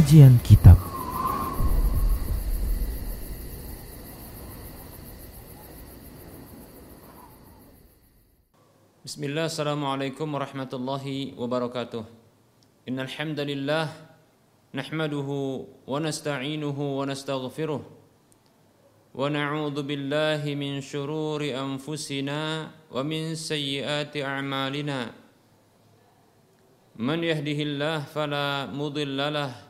Kajian Kitab. Bismillah, Assalamualaikum warahmatullahi wabarakatuh. Innalhamdalillah Nahmaduhu wa nasta'inuhu wa nasta'ghfiruh. Wa na'udhu billahi min syururi anfusina Wa min sayyiati a'malina. Man yahdihillah fala mudilla lahu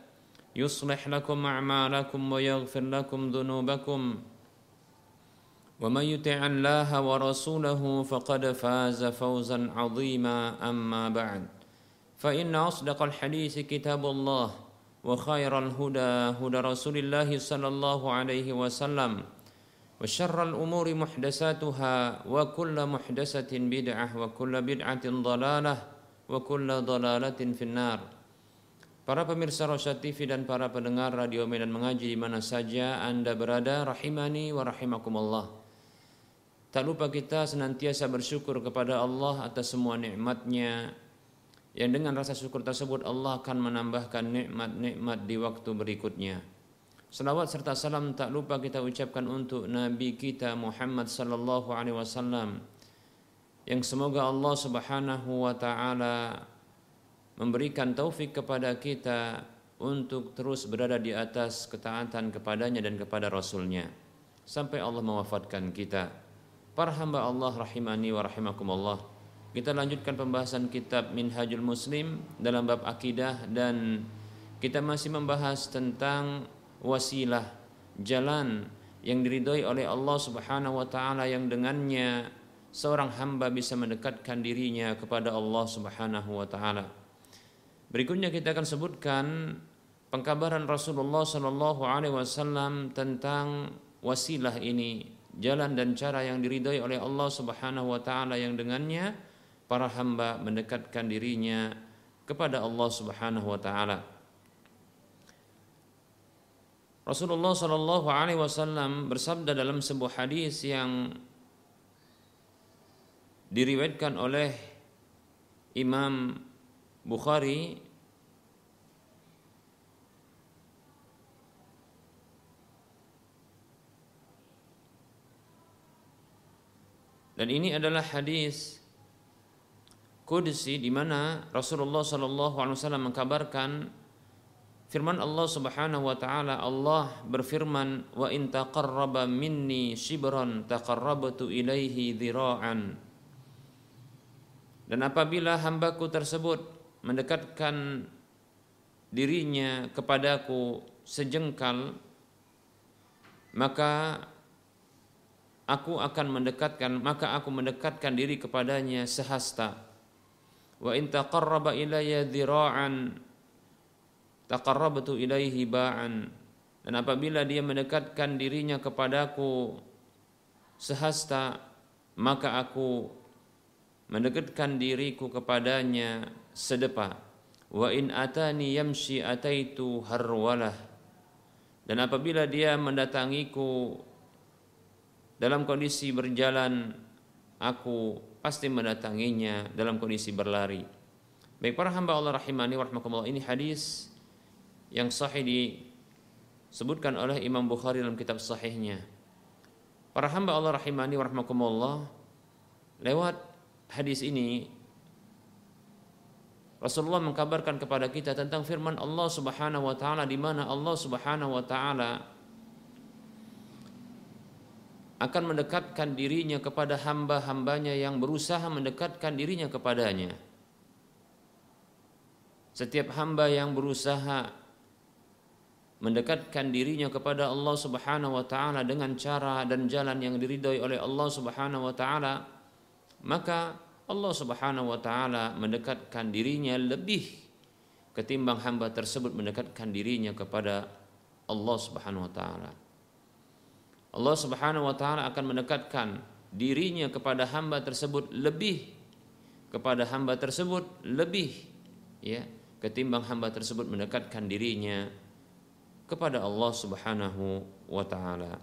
يصلح لكم أعمالكم ويغفر لكم ذنوبكم. ومن يطع الله ورسوله فقد فاز فوزا عظيما. أما بعد فإن أصدق الحديث كتاب الله وخير الهدى هدى رسول الله صلى الله عليه وسلم وشر الأمور محدثاتها وكل محدثة بدعة وكل بدعة ضلالة وكل ضلالة في النار. Para pemirsa Rosyad TV dan para pendengar Radio Medan Mengaji di mana saja Anda berada, rahimani wa rahimakumullah. Tak lupa kita senantiasa bersyukur kepada Allah atas semua nikmatnya yang dengan rasa syukur tersebut Allah akan menambahkan nikmat-nikmat di waktu berikutnya. Salawat serta salam tak lupa kita ucapkan untuk Nabi kita Muhammad sallallahu alaihi wasallam yang semoga Allah Subhanahu wa taala memberikan taufik kepada kita untuk terus berada di atas ketaatan kepadanya dan kepada Rasulnya sampai Allah mewafatkan kita. Para hamba Allah rahimani wa rahimakumullah. Kita lanjutkan pembahasan kitab Minhajul Muslim dalam bab akidah dan kita masih membahas tentang wasilah jalan yang diridhoi oleh Allah Subhanahu wa taala yang dengannya seorang hamba bisa mendekatkan dirinya kepada Allah Subhanahu wa taala. Berikutnya kita akan sebutkan pengkabaran Rasulullah Shallallahu Alaihi Wasallam tentang wasilah ini, jalan dan cara yang diridhoi oleh Allah Subhanahu Wa Taala yang dengannya para hamba mendekatkan dirinya kepada Allah Subhanahu Wa Taala. Rasulullah Shallallahu Alaihi Wasallam bersabda dalam sebuah hadis yang diriwayatkan oleh Imam Bukhari dan ini adalah hadis kudsi di mana Rasulullah Shallallahu Alaihi Wasallam mengkabarkan firman Allah Subhanahu Wa Taala Allah berfirman wa in taqarraba minni shibran taqarrabtu ilaihi dhira'an dan apabila hambaku tersebut mendekatkan dirinya kepadaku sejengkal maka aku akan mendekatkan maka aku mendekatkan diri kepadanya sehasta. Wa in taqarraba ilayya dhira'an taqarrabtu ilaihi ba'an. Dan apabila dia mendekatkan dirinya kepadaku sehasta maka aku mendekatkan diriku kepadanya sedepa. Wa in atani yamshi ataitu harwalah. Dan apabila dia mendatangiku dalam kondisi berjalan aku pasti mendatanginya dalam kondisi berlari. Baik para hamba Allah rahimani warahmatullah ini hadis yang sahih disebutkan oleh Imam Bukhari dalam kitab sahihnya. Para hamba Allah rahimani warahmatullah lewat hadis ini Rasulullah mengkabarkan kepada kita tentang firman Allah Subhanahu wa taala di mana Allah Subhanahu wa taala akan mendekatkan dirinya kepada hamba-hambanya yang berusaha mendekatkan dirinya kepadanya. Setiap hamba yang berusaha mendekatkan dirinya kepada Allah Subhanahu wa taala dengan cara dan jalan yang diridhoi oleh Allah Subhanahu wa taala, maka Allah Subhanahu wa taala mendekatkan dirinya lebih ketimbang hamba tersebut mendekatkan dirinya kepada Allah Subhanahu wa taala. Allah Subhanahu wa taala akan mendekatkan dirinya kepada hamba tersebut lebih kepada hamba tersebut lebih ya ketimbang hamba tersebut mendekatkan dirinya kepada Allah Subhanahu wa taala.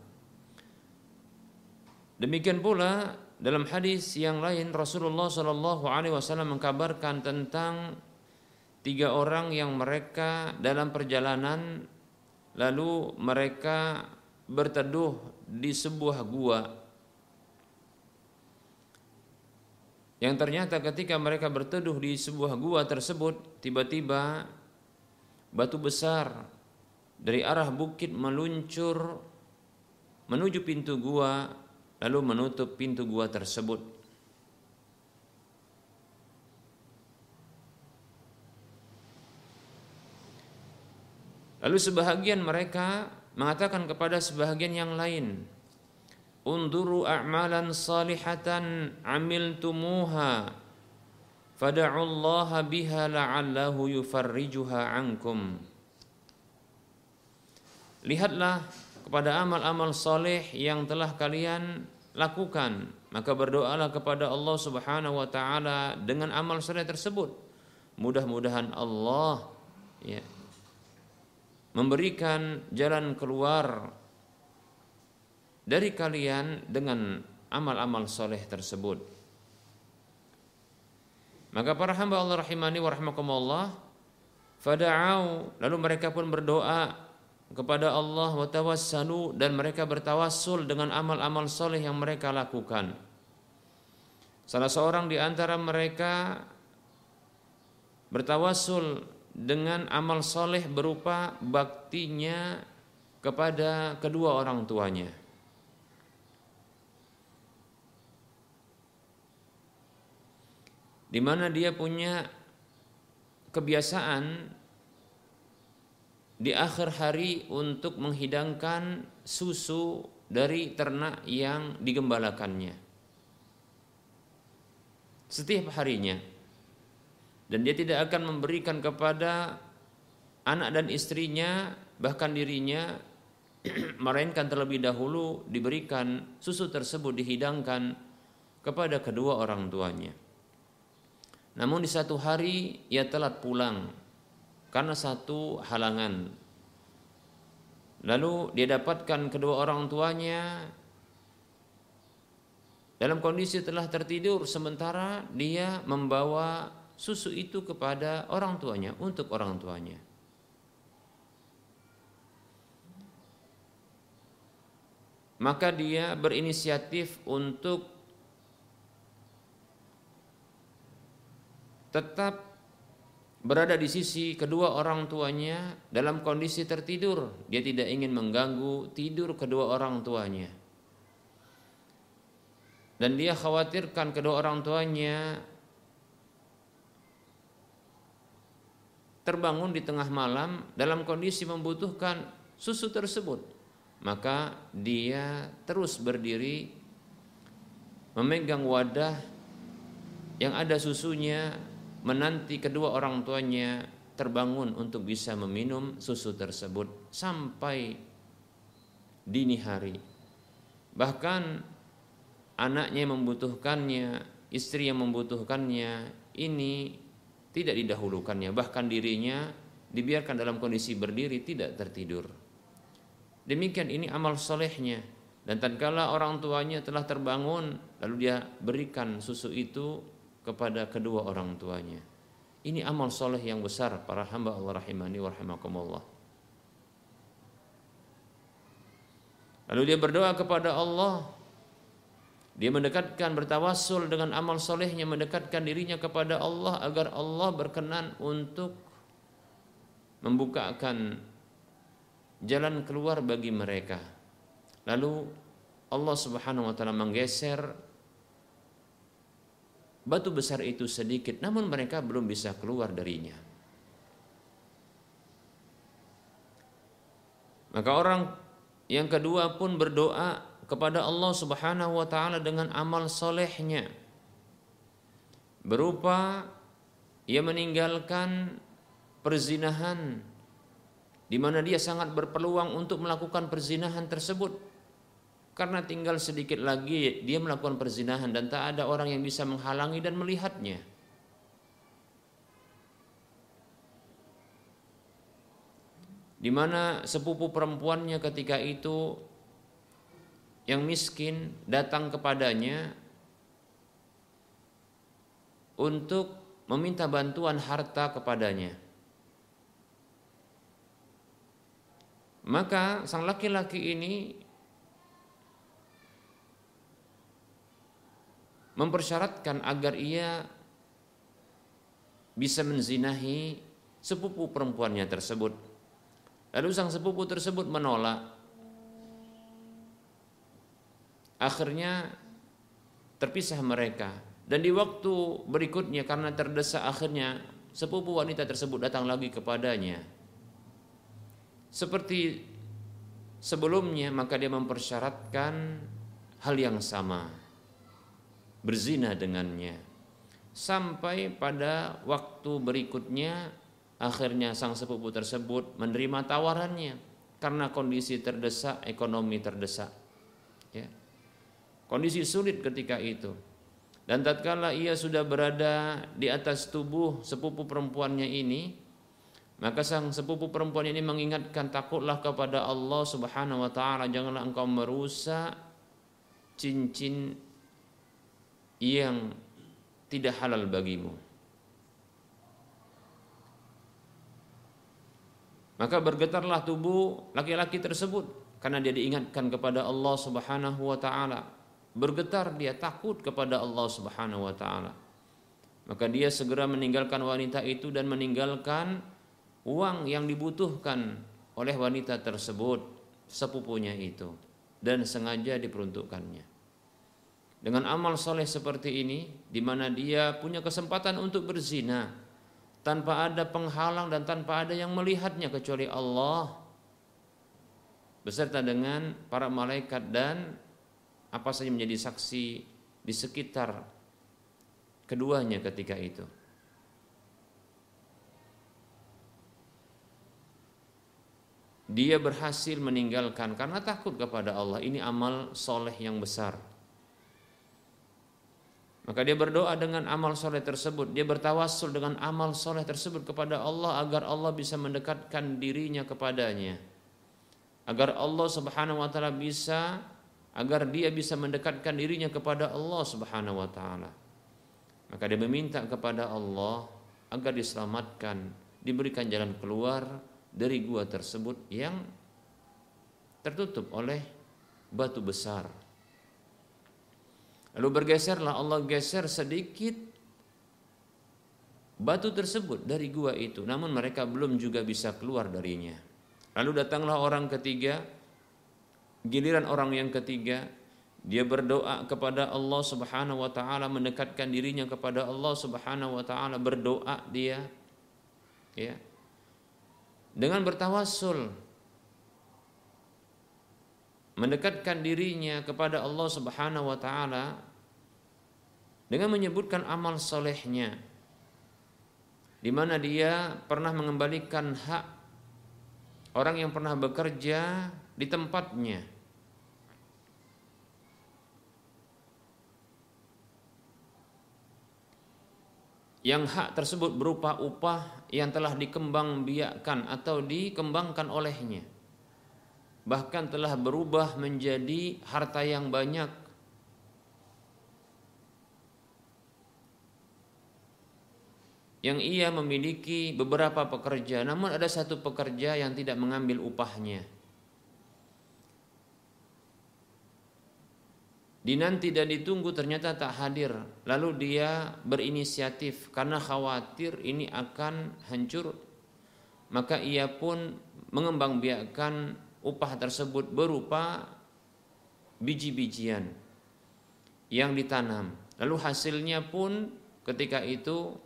Demikian pula dalam hadis yang lain Rasulullah Shallallahu alaihi wasallam mengkabarkan tentang tiga orang yang mereka dalam perjalanan lalu mereka berteduh di sebuah gua. Yang ternyata ketika mereka berteduh di sebuah gua tersebut tiba-tiba batu besar dari arah bukit meluncur menuju pintu gua lalu menutup pintu gua tersebut. Lalu sebahagian mereka mengatakan kepada sebahagian yang lain unduru a'malan salihatan amiltumuha fad'u Allah biha la'allahu yufarrijuha ankum. Lihatlah kepada amal-amal saleh yang telah kalian lakukan. Maka berdoalah kepada Allah Subhanahu wa taala dengan amal saleh tersebut. Mudah-mudahan Allah ya memberikan jalan keluar dari kalian dengan amal-amal soleh tersebut. Maka para hamba Allah rahimani wa rahmakumullah fada'au. Lalu mereka pun berdoa kepada Allah wa tawassalu dan mereka bertawassul dengan amal-amal soleh yang mereka lakukan. Salah seorang di antara mereka bertawassul dengan amal soleh berupa baktinya kepada kedua orang tuanya. Di mana dia punya kebiasaan di akhir hari untuk menghidangkan susu dari ternak yang digembalakannya. Setiap harinya dan dia tidak akan memberikan kepada anak dan istrinya bahkan dirinya melainkan terlebih dahulu diberikan susu tersebut dihidangkan kepada kedua orang tuanya. Namun di satu hari ia telat pulang karena satu halangan. Lalu dia dapatkan kedua orang tuanya dalam kondisi telah tertidur sementara dia membawa susu itu kepada orang tuanya untuk orang tuanya. Maka dia berinisiatif untuk tetap berada di sisi kedua orang tuanya dalam kondisi tertidur. Dia tidak ingin mengganggu tidur kedua orang tuanya. Dan dia khawatirkan kedua orang tuanya terbangun di tengah malam dalam kondisi membutuhkan susu tersebut, maka dia terus berdiri memegang wadah yang ada susunya menanti kedua orang tuanya terbangun untuk bisa meminum susu tersebut sampai dini hari. Bahkan anaknya membutuhkannya, istri yang membutuhkannya, ini tidak didahulukannya. Bahkan dirinya dibiarkan dalam kondisi berdiri tidak tertidur. Demikian ini amal solehnya. Dan tatkala orang tuanya telah terbangun lalu dia berikan susu itu kepada kedua orang tuanya. Ini amal soleh yang besar para hamba Allah rahimani wa rahimakumullah. Lalu dia berdoa kepada Allah. Dia mendekatkan bertawassul dengan amal solehnya mendekatkan dirinya kepada Allah agar Allah berkenan untuk membukakan jalan keluar bagi mereka. Lalu Allah Subhanahu wa taala menggeser batu besar itu sedikit namun mereka belum bisa keluar darinya. Maka orang yang kedua pun berdoa kepada Allah Subhanahu wa taala dengan amal solehnya berupa ia meninggalkan perzinahan di mana dia sangat berpeluang untuk melakukan perzinahan tersebut karena tinggal sedikit lagi dia melakukan perzinahan dan tak ada orang yang bisa menghalangi dan melihatnya. Di mana sepupu perempuannya ketika itu yang miskin datang kepadanya untuk meminta bantuan harta kepadanya. Maka sang laki-laki ini mempersyaratkan agar ia bisa menzinahi sepupu perempuannya tersebut. Lalu sang sepupu tersebut menolak. Akhirnya terpisah mereka. Dan di waktu berikutnya karena terdesak akhirnya sepupu wanita tersebut datang lagi kepadanya seperti sebelumnya maka dia mempersyaratkan hal yang sama berzina dengannya. Sampai pada waktu berikutnya akhirnya sang sepupu tersebut menerima tawarannya karena kondisi terdesak ekonomi terdesak. Ya. Kondisi sulit ketika itu. Dan tatkala ia sudah berada di atas tubuh sepupu perempuannya ini maka sang sepupu perempuan ini mengingatkan takutlah kepada Allah Subhanahu wa taala janganlah engkau merusak cincin yang tidak halal bagimu. Maka bergetarlah tubuh laki-laki tersebut karena dia diingatkan kepada Allah Subhanahu wa taala. Bergetar dia takut kepada Allah Subhanahu wa taala. Maka dia segera meninggalkan wanita itu dan meninggalkan uang yang dibutuhkan oleh wanita tersebut sepupunya itu dan sengaja diperuntukkannya. Dengan amal soleh seperti ini, di mana dia punya kesempatan untuk berzina tanpa ada penghalang dan tanpa ada yang melihatnya kecuali Allah beserta dengan para malaikat dan apa saja menjadi saksi di sekitar keduanya ketika itu. dia berhasil meninggalkan karena takut kepada Allah. Ini amal soleh yang besar. Maka dia berdoa dengan amal soleh tersebut. Dia bertawasul dengan amal soleh tersebut kepada Allah agar Allah bisa mendekatkan dirinya kepadanya. Agar Allah subhanahu wa ta'ala bisa, agar dia bisa mendekatkan dirinya kepada Allah subhanahu wa ta'ala. Maka dia meminta kepada Allah agar diselamatkan, diberikan jalan keluar, dari gua tersebut yang tertutup oleh batu besar. Lalu bergeserlah Allah geser sedikit batu tersebut dari gua itu, namun mereka belum juga bisa keluar darinya. Lalu datanglah orang ketiga, giliran orang yang ketiga, dia berdoa kepada Allah Subhanahu wa taala mendekatkan dirinya kepada Allah Subhanahu wa taala berdoa dia ya dengan bertawassul mendekatkan dirinya kepada Allah Subhanahu wa taala dengan menyebutkan amal solehnya. Di mana dia pernah mengembalikan hak orang yang pernah bekerja di tempatnya. Yang hak tersebut berupa upah yang telah dikembang biakkan atau dikembangkan olehnya. Bahkan telah berubah menjadi harta yang banyak yang ia memiliki beberapa pekerja namun ada satu pekerja yang tidak mengambil upahnya. Dinanti dan ditunggu ternyata tak hadir. Lalu dia berinisiatif karena khawatir ini akan hancur. Maka ia pun mengembangbiakkan upah tersebut berupa biji-bijian yang ditanam. Lalu hasilnya pun ketika itu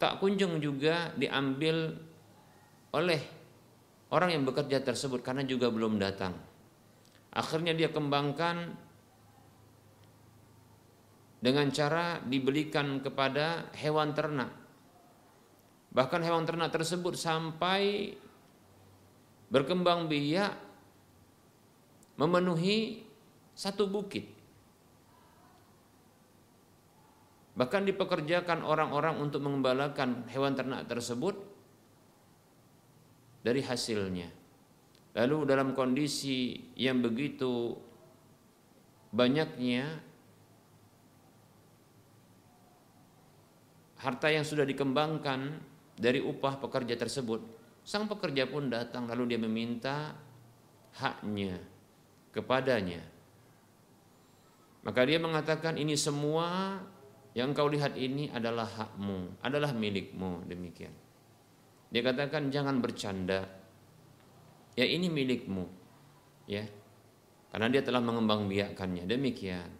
tak kunjung juga diambil oleh orang yang bekerja tersebut karena juga belum datang. Akhirnya dia kembangkan dengan cara dibelikan kepada hewan ternak. Bahkan hewan ternak tersebut sampai berkembang biak memenuhi satu bukit. Bahkan dipekerjakan orang-orang untuk mengembalakan hewan ternak tersebut dari hasilnya. Lalu dalam kondisi yang begitu banyaknya harta yang sudah dikembangkan dari upah pekerja tersebut, sang pekerja pun datang lalu dia meminta haknya kepadanya. Maka dia mengatakan ini semua yang kau lihat ini adalah hakmu, adalah milikmu demikian. Dia katakan jangan bercanda. Ya ini milikmu. Ya. Karena dia telah mengembang biakannya. Demikian.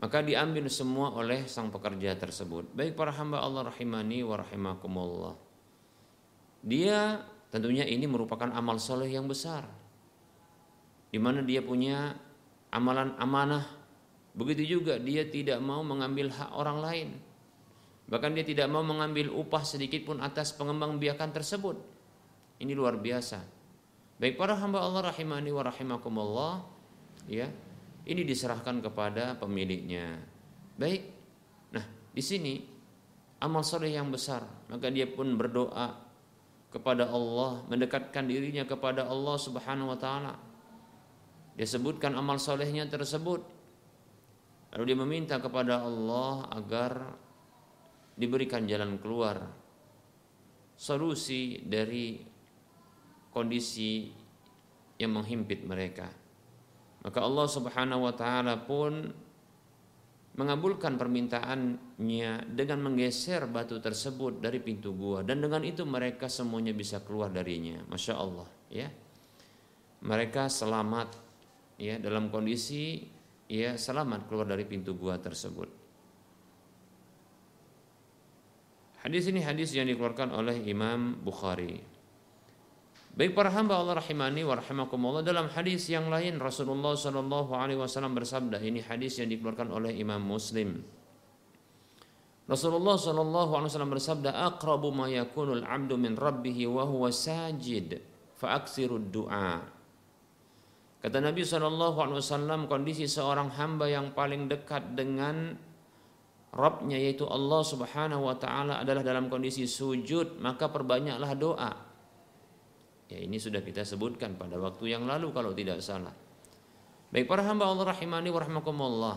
Maka diambil semua oleh sang pekerja tersebut. Baik para hamba Allah rahimani wa rahimakumullah. Dia tentunya ini merupakan amal soleh yang besar. Di mana dia punya amalan amanah. Begitu juga dia tidak mau mengambil hak orang lain Bahkan dia tidak mau mengambil upah sedikit pun atas pengembang biakan tersebut. Ini luar biasa. Baik para hamba Allah rahimani wa rahimakumullah, ya. Ini diserahkan kepada pemiliknya. Baik. Nah, di sini amal soleh yang besar, maka dia pun berdoa kepada Allah, mendekatkan dirinya kepada Allah Subhanahu wa taala. Dia sebutkan amal solehnya tersebut. Lalu dia meminta kepada Allah agar diberikan jalan keluar solusi dari kondisi yang menghimpit mereka. Maka Allah Subhanahu wa taala pun mengabulkan permintaannya dengan menggeser batu tersebut dari pintu gua dan dengan itu mereka semuanya bisa keluar darinya. Masya Allah ya. Mereka selamat ya dalam kondisi ya selamat keluar dari pintu gua tersebut Hadis ini hadis yang dikeluarkan oleh Imam Bukhari. Baik para hamba Allah rahimani wa rahimakumullah dalam hadis yang lain Rasulullah sallallahu alaihi wasallam bersabda ini hadis yang dikeluarkan oleh Imam Muslim. Rasulullah sallallahu alaihi wasallam bersabda aqrabu ma yakunul 'abdu min rabbih wa huwa sajid fa du'a. Kata Nabi wasallam kondisi seorang hamba yang paling dekat dengan Robnya yaitu Allah subhanahu wa ta'ala adalah dalam kondisi sujud maka perbanyaklah doa. Ya ini sudah kita sebutkan pada waktu yang lalu kalau tidak salah. Baik para hamba Allah rahimani wa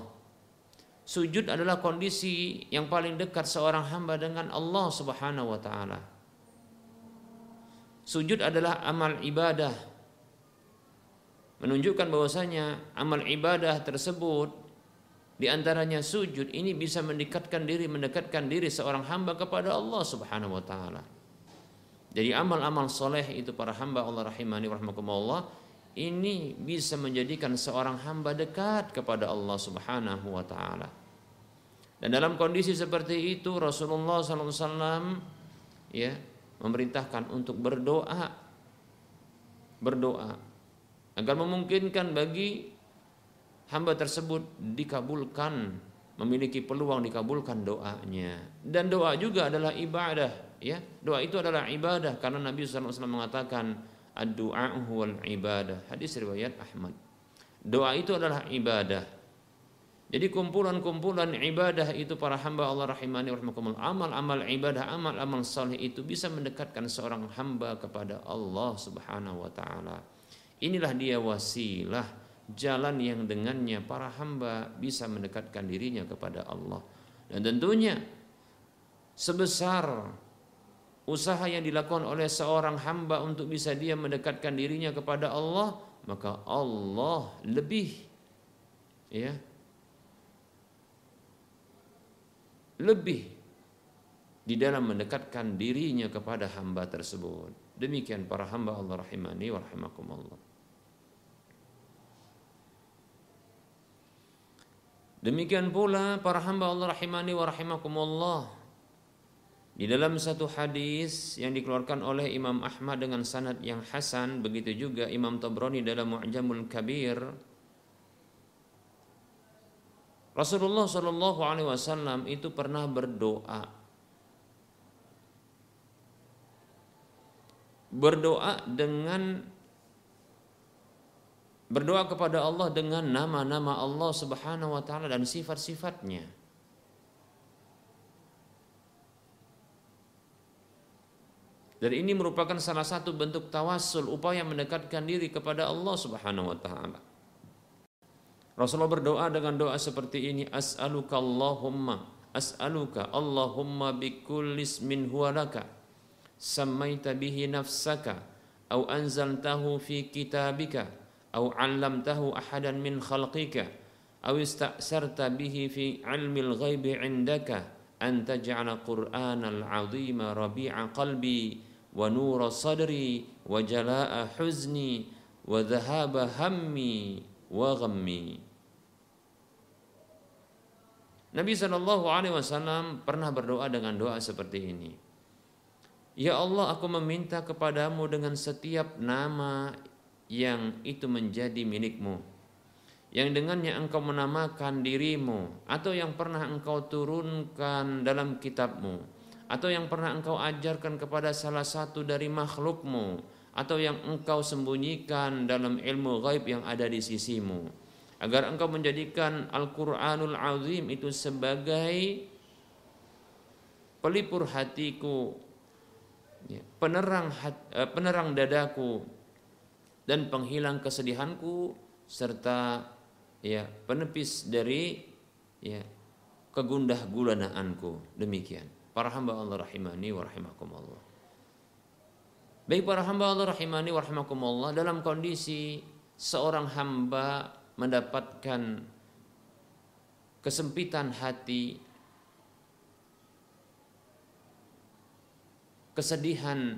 sujud adalah kondisi yang paling dekat seorang hamba dengan Allah subhanahu wa ta'ala. Sujud adalah amal ibadah menunjukkan bahwasanya amal ibadah tersebut di antaranya sujud ini bisa mendekatkan diri mendekatkan diri seorang hamba kepada Allah Subhanahu wa taala. Jadi amal-amal soleh itu para hamba Allah rahimani warahmatullah ini bisa menjadikan seorang hamba dekat kepada Allah Subhanahu wa taala. Dan dalam kondisi seperti itu Rasulullah SAW ya memerintahkan untuk berdoa berdoa agar memungkinkan bagi hamba tersebut dikabulkan memiliki peluang dikabulkan doanya. Dan doa juga adalah ibadah ya. Doa itu adalah ibadah karena Nabi SAW mengatakan ad-du'a ibadah. Hadis riwayat Ahmad. Doa itu adalah ibadah. Jadi kumpulan-kumpulan ibadah itu para hamba Allah rahimani rahimakumullah amal-amal ibadah amal-amal saleh itu bisa mendekatkan seorang hamba kepada Allah Subhanahu wa taala inilah dia wasilah jalan yang dengannya para hamba bisa mendekatkan dirinya kepada Allah. Dan tentunya sebesar usaha yang dilakukan oleh seorang hamba untuk bisa dia mendekatkan dirinya kepada Allah, maka Allah lebih ya lebih di dalam mendekatkan dirinya kepada hamba tersebut. Demikian para hamba Allah rahimani wa rahimakumullah. Demikian pula para hamba Allah rahimani wa rahimakumullah. Di dalam satu hadis yang dikeluarkan oleh Imam Ahmad dengan sanad yang hasan, begitu juga Imam Tabrani dalam Mu'jamul Kabir, Rasulullah Shallallahu Alaihi Wasallam itu pernah berdoa, berdoa dengan berdoa kepada Allah dengan nama-nama Allah Subhanahu wa taala dan sifat-sifatnya. Dan ini merupakan salah satu bentuk tawassul, upaya mendekatkan diri kepada Allah Subhanahu wa taala. Rasulullah berdoa dengan doa seperti ini, as'aluka Allahumma, as'aluka Allahumma bikulli ismin huwa laka, sammaita bihi nafsaka, au anzaltahu fi kitabika, أو علمته أحدا من خلقك أو استأثرت به في علم الغيب عندك أن تجعل قرآن العظيم ربيع قلبي ونور صدري وجلاء حزني وذهاب همي وغمي Nabi Shallallahu Alaihi Wasallam pernah berdoa dengan doa seperti ini. Ya Allah, aku meminta kepadamu dengan setiap nama yang itu menjadi milikmu. Yang dengannya engkau menamakan dirimu atau yang pernah engkau turunkan dalam kitabmu atau yang pernah engkau ajarkan kepada salah satu dari makhlukmu atau yang engkau sembunyikan dalam ilmu gaib yang ada di sisimu. Agar engkau menjadikan Al-Qur'anul Azim itu sebagai pelipur hatiku ya, penerang eh, penerang dadaku dan penghilang kesedihanku serta ya penepis dari ya kegundah gulanaanku. Demikian. Para hamba Allah rahimani wa rahimakumullah. Baik para hamba Allah rahimani wa rahimakumullah dalam kondisi seorang hamba mendapatkan kesempitan hati kesedihan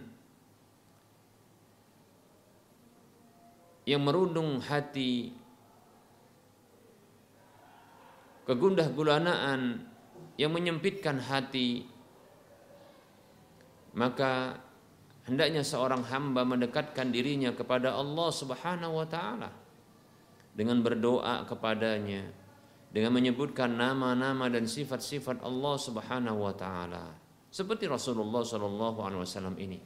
yang merundung hati kegundah gulanaan yang menyempitkan hati maka hendaknya seorang hamba mendekatkan dirinya kepada Allah Subhanahu wa taala dengan berdoa kepadanya dengan menyebutkan nama-nama dan sifat-sifat Allah Subhanahu wa taala seperti Rasulullah Shallallahu alaihi wasallam ini.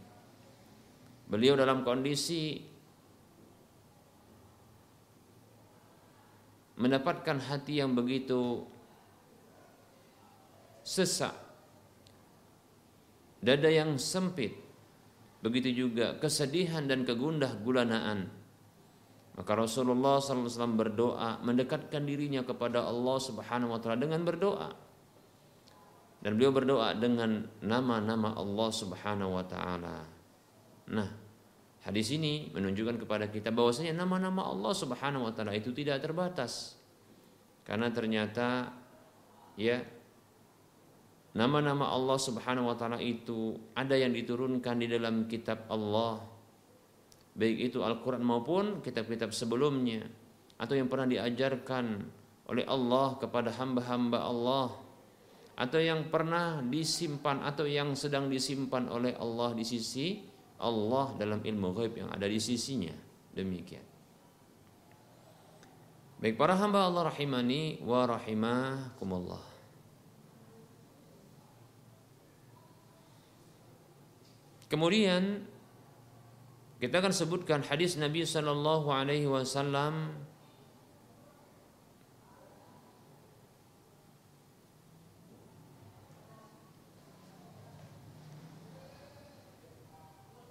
Beliau dalam kondisi mendapatkan hati yang begitu sesak, dada yang sempit, begitu juga kesedihan dan kegundah gulanaan. Maka Rasulullah SAW berdoa mendekatkan dirinya kepada Allah Subhanahu Wa Taala dengan berdoa. Dan beliau berdoa dengan nama-nama Allah Subhanahu Wa Taala. Nah, Hadis ini menunjukkan kepada kita bahwasanya nama-nama Allah Subhanahu wa taala itu tidak terbatas. Karena ternyata ya nama-nama Allah Subhanahu wa taala itu ada yang diturunkan di dalam kitab Allah. Baik itu Al-Qur'an maupun kitab-kitab sebelumnya atau yang pernah diajarkan oleh Allah kepada hamba-hamba Allah atau yang pernah disimpan atau yang sedang disimpan oleh Allah di sisi Allah dalam ilmu gaib yang ada di sisinya. Demikian. Baik para hamba Allah rahimani wa rahimakumullah. Kemudian kita akan sebutkan hadis Nabi sallallahu alaihi wasallam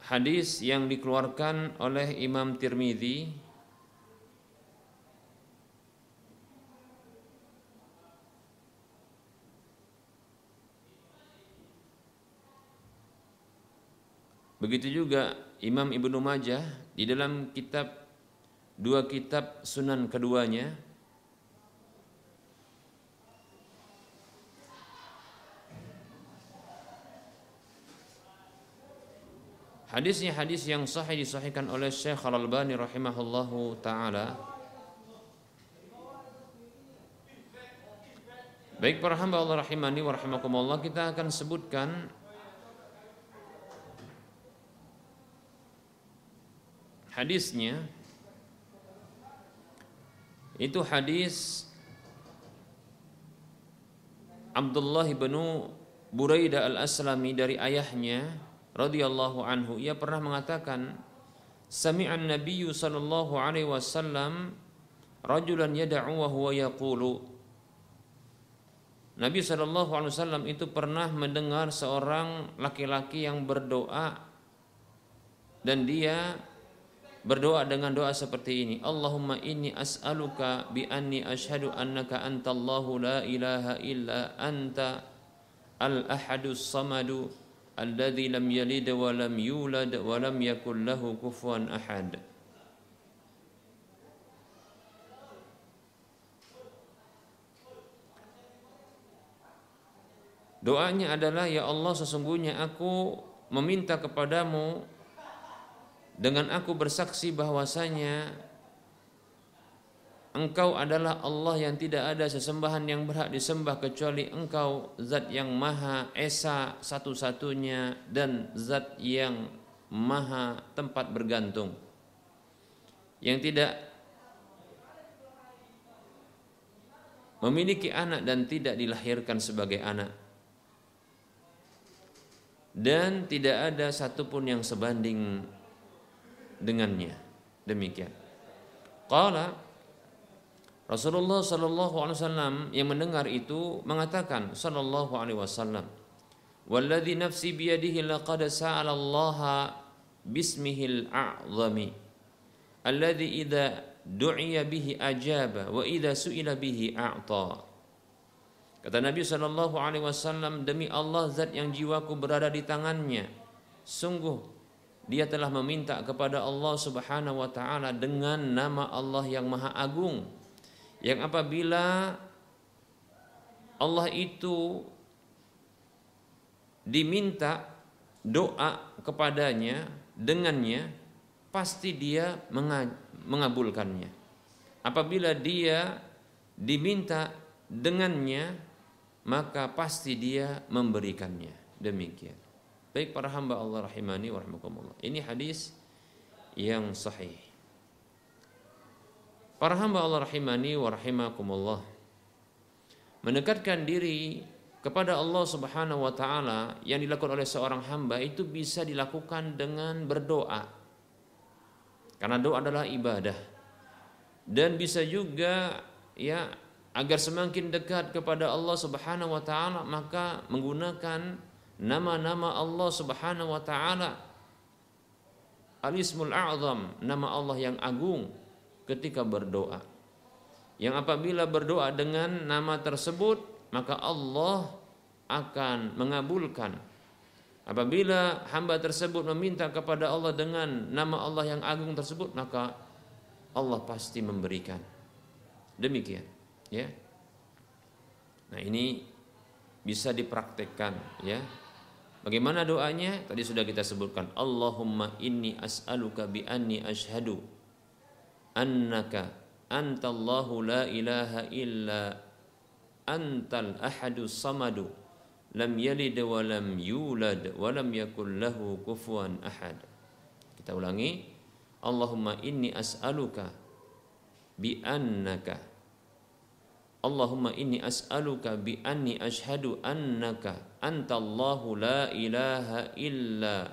hadis yang dikeluarkan oleh Imam Tirmidzi. Begitu juga Imam Ibnu Majah di dalam kitab dua kitab sunan keduanya Hadisnya hadis yang sahih disahihkan oleh Syekh Al-Albani rahimahullahu taala. Baik para hamba Allah rahimani wa rahimakumullah kita akan sebutkan hadisnya itu hadis Abdullah bin Buraidah al-Aslami dari ayahnya radhiyallahu anhu ia pernah mengatakan sami'an nabiyyu sallallahu alaihi wasallam rajulan yad'u wa huwa yaqulu. Nabi Shallallahu Alaihi Wasallam itu pernah mendengar seorang laki-laki yang berdoa dan dia berdoa dengan doa seperti ini Allahumma inni as'aluka bi anni ashhadu annaka antallahu la ilaha illa anta al-ahadus samadu alladhi lam yalid wa lam yulad wa lam yakul lahu ahad. Doanya adalah ya Allah sesungguhnya aku meminta kepadamu dengan aku bersaksi bahwasanya Engkau adalah Allah yang tidak ada sesembahan yang berhak disembah kecuali Engkau zat yang maha esa satu-satunya dan zat yang maha tempat bergantung yang tidak memiliki anak dan tidak dilahirkan sebagai anak dan tidak ada satupun yang sebanding dengannya. Demikian. Qala Rasulullah sallallahu alaihi wasallam yang mendengar itu mengatakan sallallahu alaihi wasallam Walladhi nafsi biyadihi laqad sa'ala Allah bismihil a'zami alladhi idza du'iya bihi ajaba wa idza su'ila bihi a'ta. Kata Nabi Shallallahu Alaihi Wasallam demi Allah zat yang jiwaku berada di tangannya, sungguh dia telah meminta kepada Allah Subhanahu Wa Taala dengan nama Allah yang Maha Agung, yang apabila Allah itu diminta doa kepadanya dengannya pasti dia mengabulkannya. Apabila dia diminta dengannya maka pasti dia memberikannya. Demikian. Baik para hamba Allah rahimani wa rahmakumullah. Ini hadis yang sahih. Para hamba Allah rahimani wa rahimakumullah. Mendekatkan diri kepada Allah Subhanahu wa taala yang dilakukan oleh seorang hamba itu bisa dilakukan dengan berdoa. Karena doa adalah ibadah. Dan bisa juga ya agar semakin dekat kepada Allah Subhanahu wa taala maka menggunakan nama-nama Allah Subhanahu wa taala Al-Ismul A'zam, nama Allah yang agung ketika berdoa. Yang apabila berdoa dengan nama tersebut, maka Allah akan mengabulkan. Apabila hamba tersebut meminta kepada Allah dengan nama Allah yang agung tersebut, maka Allah pasti memberikan. Demikian ya nah ini bisa dipraktekkan ya bagaimana doanya tadi sudah kita sebutkan Allahumma inni as'aluka bi anni ashhadu annaka antallahu la ilaha illa antal ahadu samadu lam yalid wa lam yulad wa lam yakul lahu kufuwan ahad. Kita ulangi Allahumma inni as'aluka bi annaka. Allahumma inni as'aluka bi anni ashhadu annaka antallahu la ilaha illa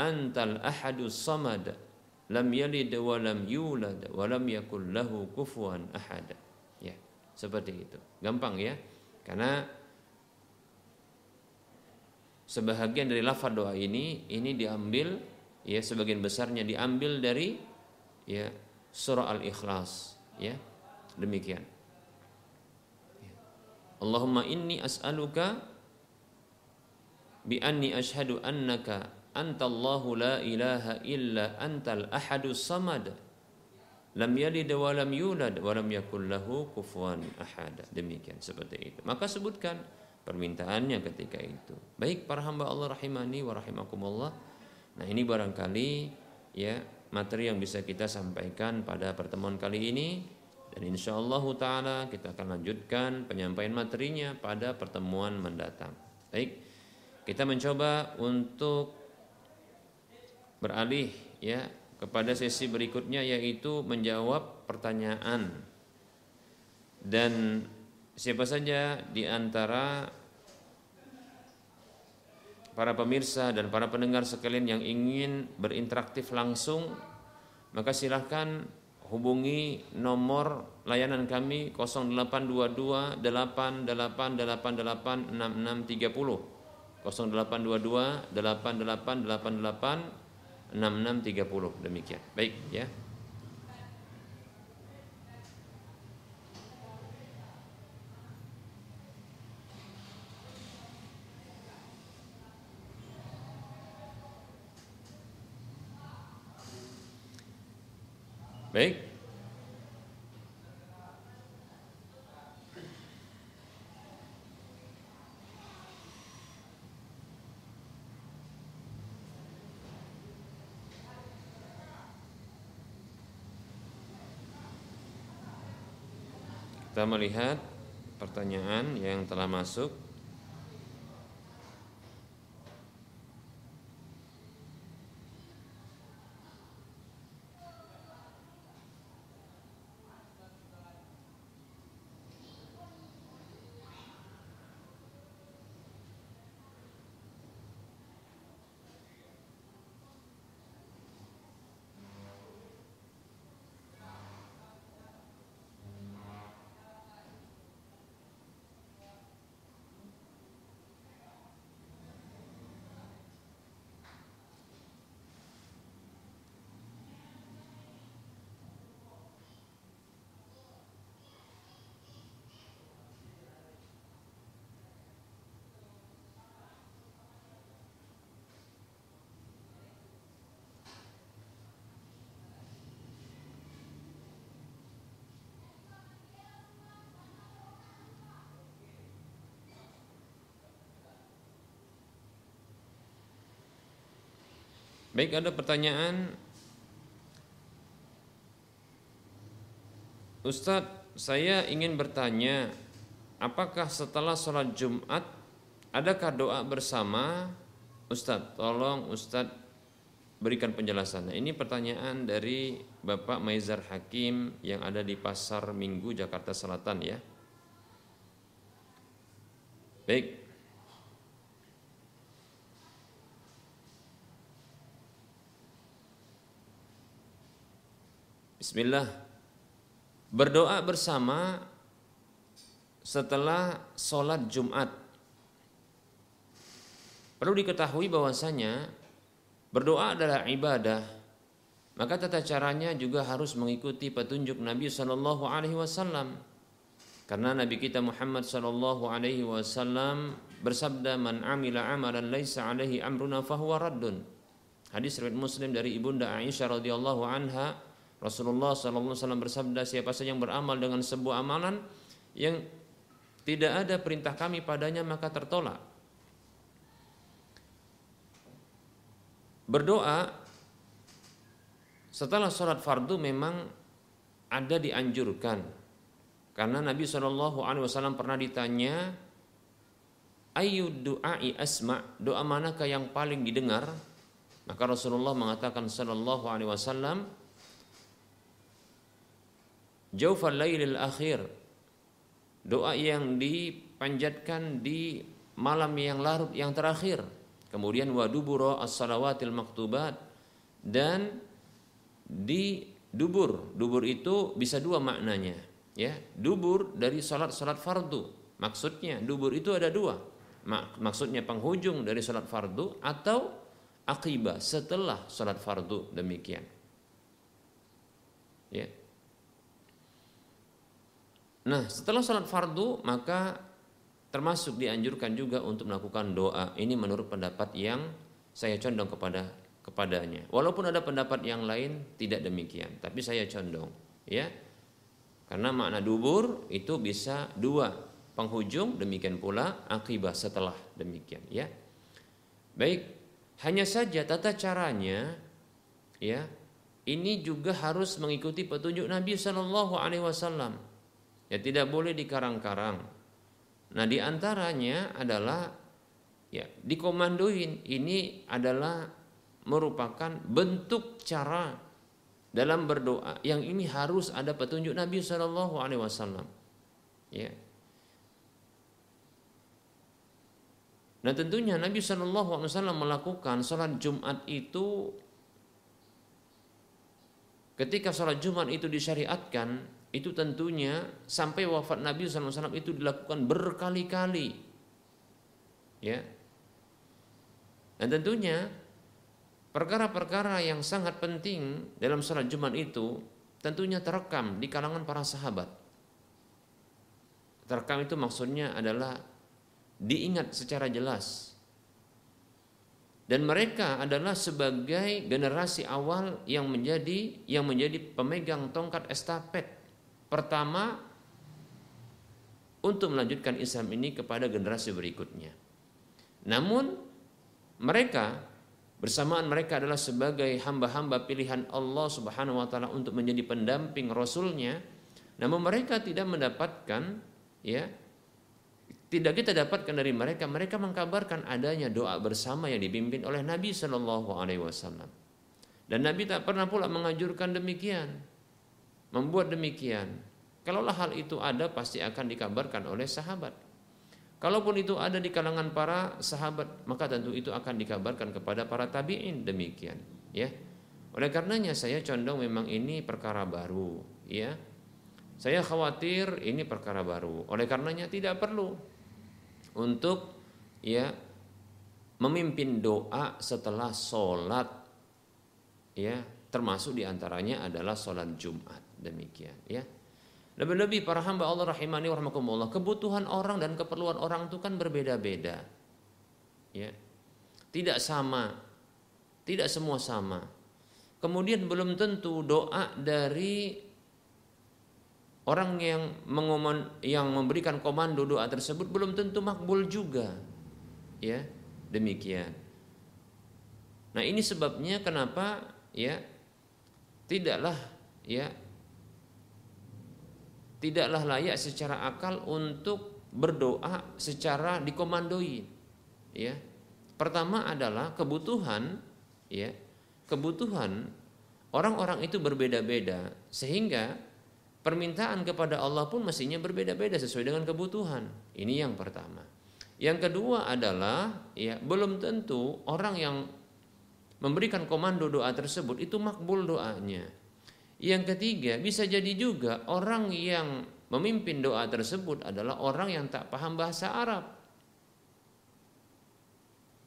antal ahadu samad lam yalid wa lam yulad wa lam yakul lahu kufuwan ahad. Ya seperti itu. Gampang ya. Karena sebahagian dari lafaz doa ini ini diambil ya sebagian besarnya diambil dari ya surah al-ikhlas ya. Demikian. Allahumma inni as'aluka bi anni ashhadu annaka antallahu la ilaha illa antal ahadus samad. Lam yalid wa lam yulad wa lam yakul lahu kufuwan ahad. Demikian seperti itu. Maka sebutkan permintaannya ketika itu. Baik para hamba Allah rahimani wa rahimakumullah. Nah ini barangkali ya materi yang bisa kita sampaikan pada pertemuan kali ini. Dan insya Allah Ta'ala kita akan lanjutkan penyampaian materinya pada pertemuan mendatang. Baik, kita mencoba untuk beralih ya kepada sesi berikutnya yaitu menjawab pertanyaan. Dan siapa saja di antara para pemirsa dan para pendengar sekalian yang ingin berinteraktif langsung maka silahkan hubungi nomor layanan kami 0822 8888 6630 0822 8888 6630 demikian. Baik ya. Baik. Melihat pertanyaan yang telah masuk Baik ada pertanyaan? Ustadz saya ingin bertanya Apakah setelah sholat Jumat Adakah doa bersama? Ustadz tolong Ustadz berikan penjelasan. Nah, Ini pertanyaan dari Bapak Maizar Hakim Yang ada di Pasar Minggu Jakarta Selatan ya. Baik Bismillah. Berdoa bersama setelah sholat Jumat. Perlu diketahui bahwasanya berdoa adalah ibadah. Maka tata caranya juga harus mengikuti petunjuk Nabi Shallallahu Alaihi Wasallam. Karena Nabi kita Muhammad Shallallahu Alaihi Wasallam bersabda, "Man amila amalan laisa alaihi amruna fahuwa raddun." Hadis riwayat Muslim dari ibunda Aisyah radhiyallahu anha Rasulullah SAW bersabda siapa saja yang beramal dengan sebuah amalan yang tidak ada perintah kami padanya maka tertolak. Berdoa setelah sholat fardu memang ada dianjurkan. Karena Nabi Wasallam pernah ditanya ayu doai asma? Doa manakah yang paling didengar? Maka Rasulullah mengatakan Shallallahu Alaihi Jaufal lailil akhir. Doa yang dipanjatkan di malam yang larut yang terakhir. Kemudian waduburo as-salawatil maktubat. Dan di dubur. Dubur itu bisa dua maknanya ya. Dubur dari salat-salat fardu. Maksudnya dubur itu ada dua. Maksudnya penghujung dari salat fardu Atau akibah setelah salat fardu. Demikian Ya, Nah, setelah sholat fardu maka termasuk dianjurkan juga untuk melakukan doa. Ini menurut pendapat yang saya condong kepada kepadanya. Walaupun ada pendapat yang lain tidak demikian, tapi saya condong, ya. Karena makna dubur itu bisa dua, penghujung demikian pula akibat setelah demikian, ya. Baik, hanya saja tata caranya ya ini juga harus mengikuti petunjuk Nabi Shallallahu Alaihi Wasallam. Ya tidak boleh dikarang-karang. Nah di antaranya adalah ya dikomandoin ini adalah merupakan bentuk cara dalam berdoa yang ini harus ada petunjuk Nabi Shallallahu Alaihi Wasallam. Ya. Nah tentunya Nabi Shallallahu Alaihi Wasallam melakukan sholat Jumat itu Ketika sholat Jumat itu disyariatkan, itu tentunya sampai wafat Nabi SAW itu dilakukan berkali-kali. Ya. Dan tentunya perkara-perkara yang sangat penting dalam sholat Jumat itu tentunya terekam di kalangan para sahabat. Terekam itu maksudnya adalah diingat secara jelas dan mereka adalah sebagai generasi awal yang menjadi yang menjadi pemegang tongkat estafet pertama untuk melanjutkan Islam ini kepada generasi berikutnya. Namun mereka bersamaan mereka adalah sebagai hamba-hamba pilihan Allah Subhanahu wa taala untuk menjadi pendamping rasulnya namun mereka tidak mendapatkan ya tidak kita dapatkan dari mereka, mereka mengkabarkan adanya doa bersama yang dipimpin oleh Nabi Shallallahu Alaihi Wasallam. Dan Nabi tak pernah pula mengajurkan demikian, membuat demikian. Kalaulah hal itu ada, pasti akan dikabarkan oleh sahabat. Kalaupun itu ada di kalangan para sahabat, maka tentu itu akan dikabarkan kepada para tabiin demikian. Ya, oleh karenanya saya condong memang ini perkara baru. Ya, saya khawatir ini perkara baru. Oleh karenanya tidak perlu untuk ya memimpin doa setelah sholat ya termasuk di antaranya adalah sholat Jumat demikian ya lebih-lebih para hamba Allah rahimani warahmatullah kebutuhan orang dan keperluan orang itu kan berbeda-beda ya tidak sama tidak semua sama kemudian belum tentu doa dari Orang yang mengomon, yang memberikan komando doa tersebut belum tentu makbul juga. Ya, demikian. Nah, ini sebabnya kenapa ya tidaklah ya tidaklah layak secara akal untuk berdoa secara dikomandoi. Ya. Pertama adalah kebutuhan ya. Kebutuhan orang-orang itu berbeda-beda sehingga permintaan kepada Allah pun mestinya berbeda-beda sesuai dengan kebutuhan. Ini yang pertama. Yang kedua adalah ya belum tentu orang yang memberikan komando doa tersebut itu makbul doanya. Yang ketiga, bisa jadi juga orang yang memimpin doa tersebut adalah orang yang tak paham bahasa Arab.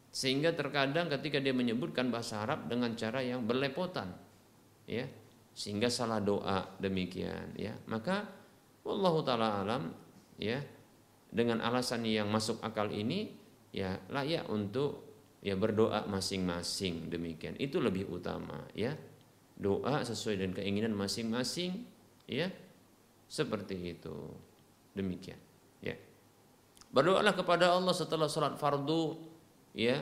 Sehingga terkadang ketika dia menyebutkan bahasa Arab dengan cara yang berlepotan, ya, sehingga salah doa demikian ya. Maka wallahu taala alam ya dengan alasan yang masuk akal ini ya layak untuk ya berdoa masing-masing demikian. Itu lebih utama ya doa sesuai dengan keinginan masing-masing ya. Seperti itu. Demikian ya. Berdoalah kepada Allah setelah sholat fardu ya.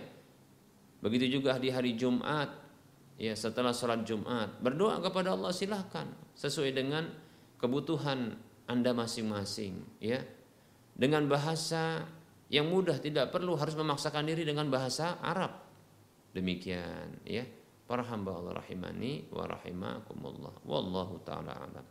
Begitu juga di hari Jumat ya setelah sholat Jumat. Berdoa kepada Allah silahkan sesuai dengan kebutuhan anda masing-masing ya. Dengan bahasa yang mudah tidak perlu harus memaksakan diri dengan bahasa Arab. Demikian ya para hamba Allah rahimani wa rahimakumullah. Wallahu taala alam.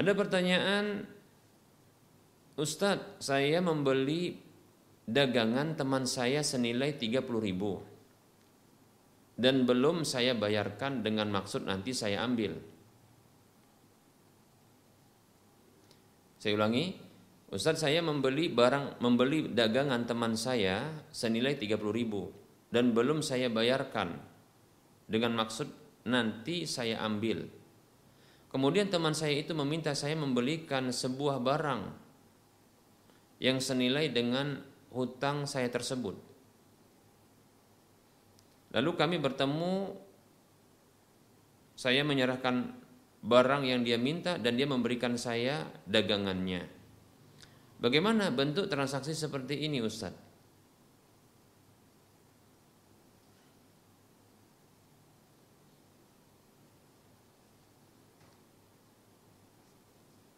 Ada pertanyaan, Ustadz, saya membeli dagangan teman saya senilai 30 ribu dan belum saya bayarkan dengan maksud nanti saya ambil. Saya ulangi, Ustadz saya membeli barang membeli dagangan teman saya senilai 30 ribu dan belum saya bayarkan dengan maksud nanti saya ambil. Kemudian teman saya itu meminta saya membelikan sebuah barang yang senilai dengan hutang saya tersebut. Lalu kami bertemu saya menyerahkan barang yang dia minta dan dia memberikan saya dagangannya. Bagaimana bentuk transaksi seperti ini Ustadz?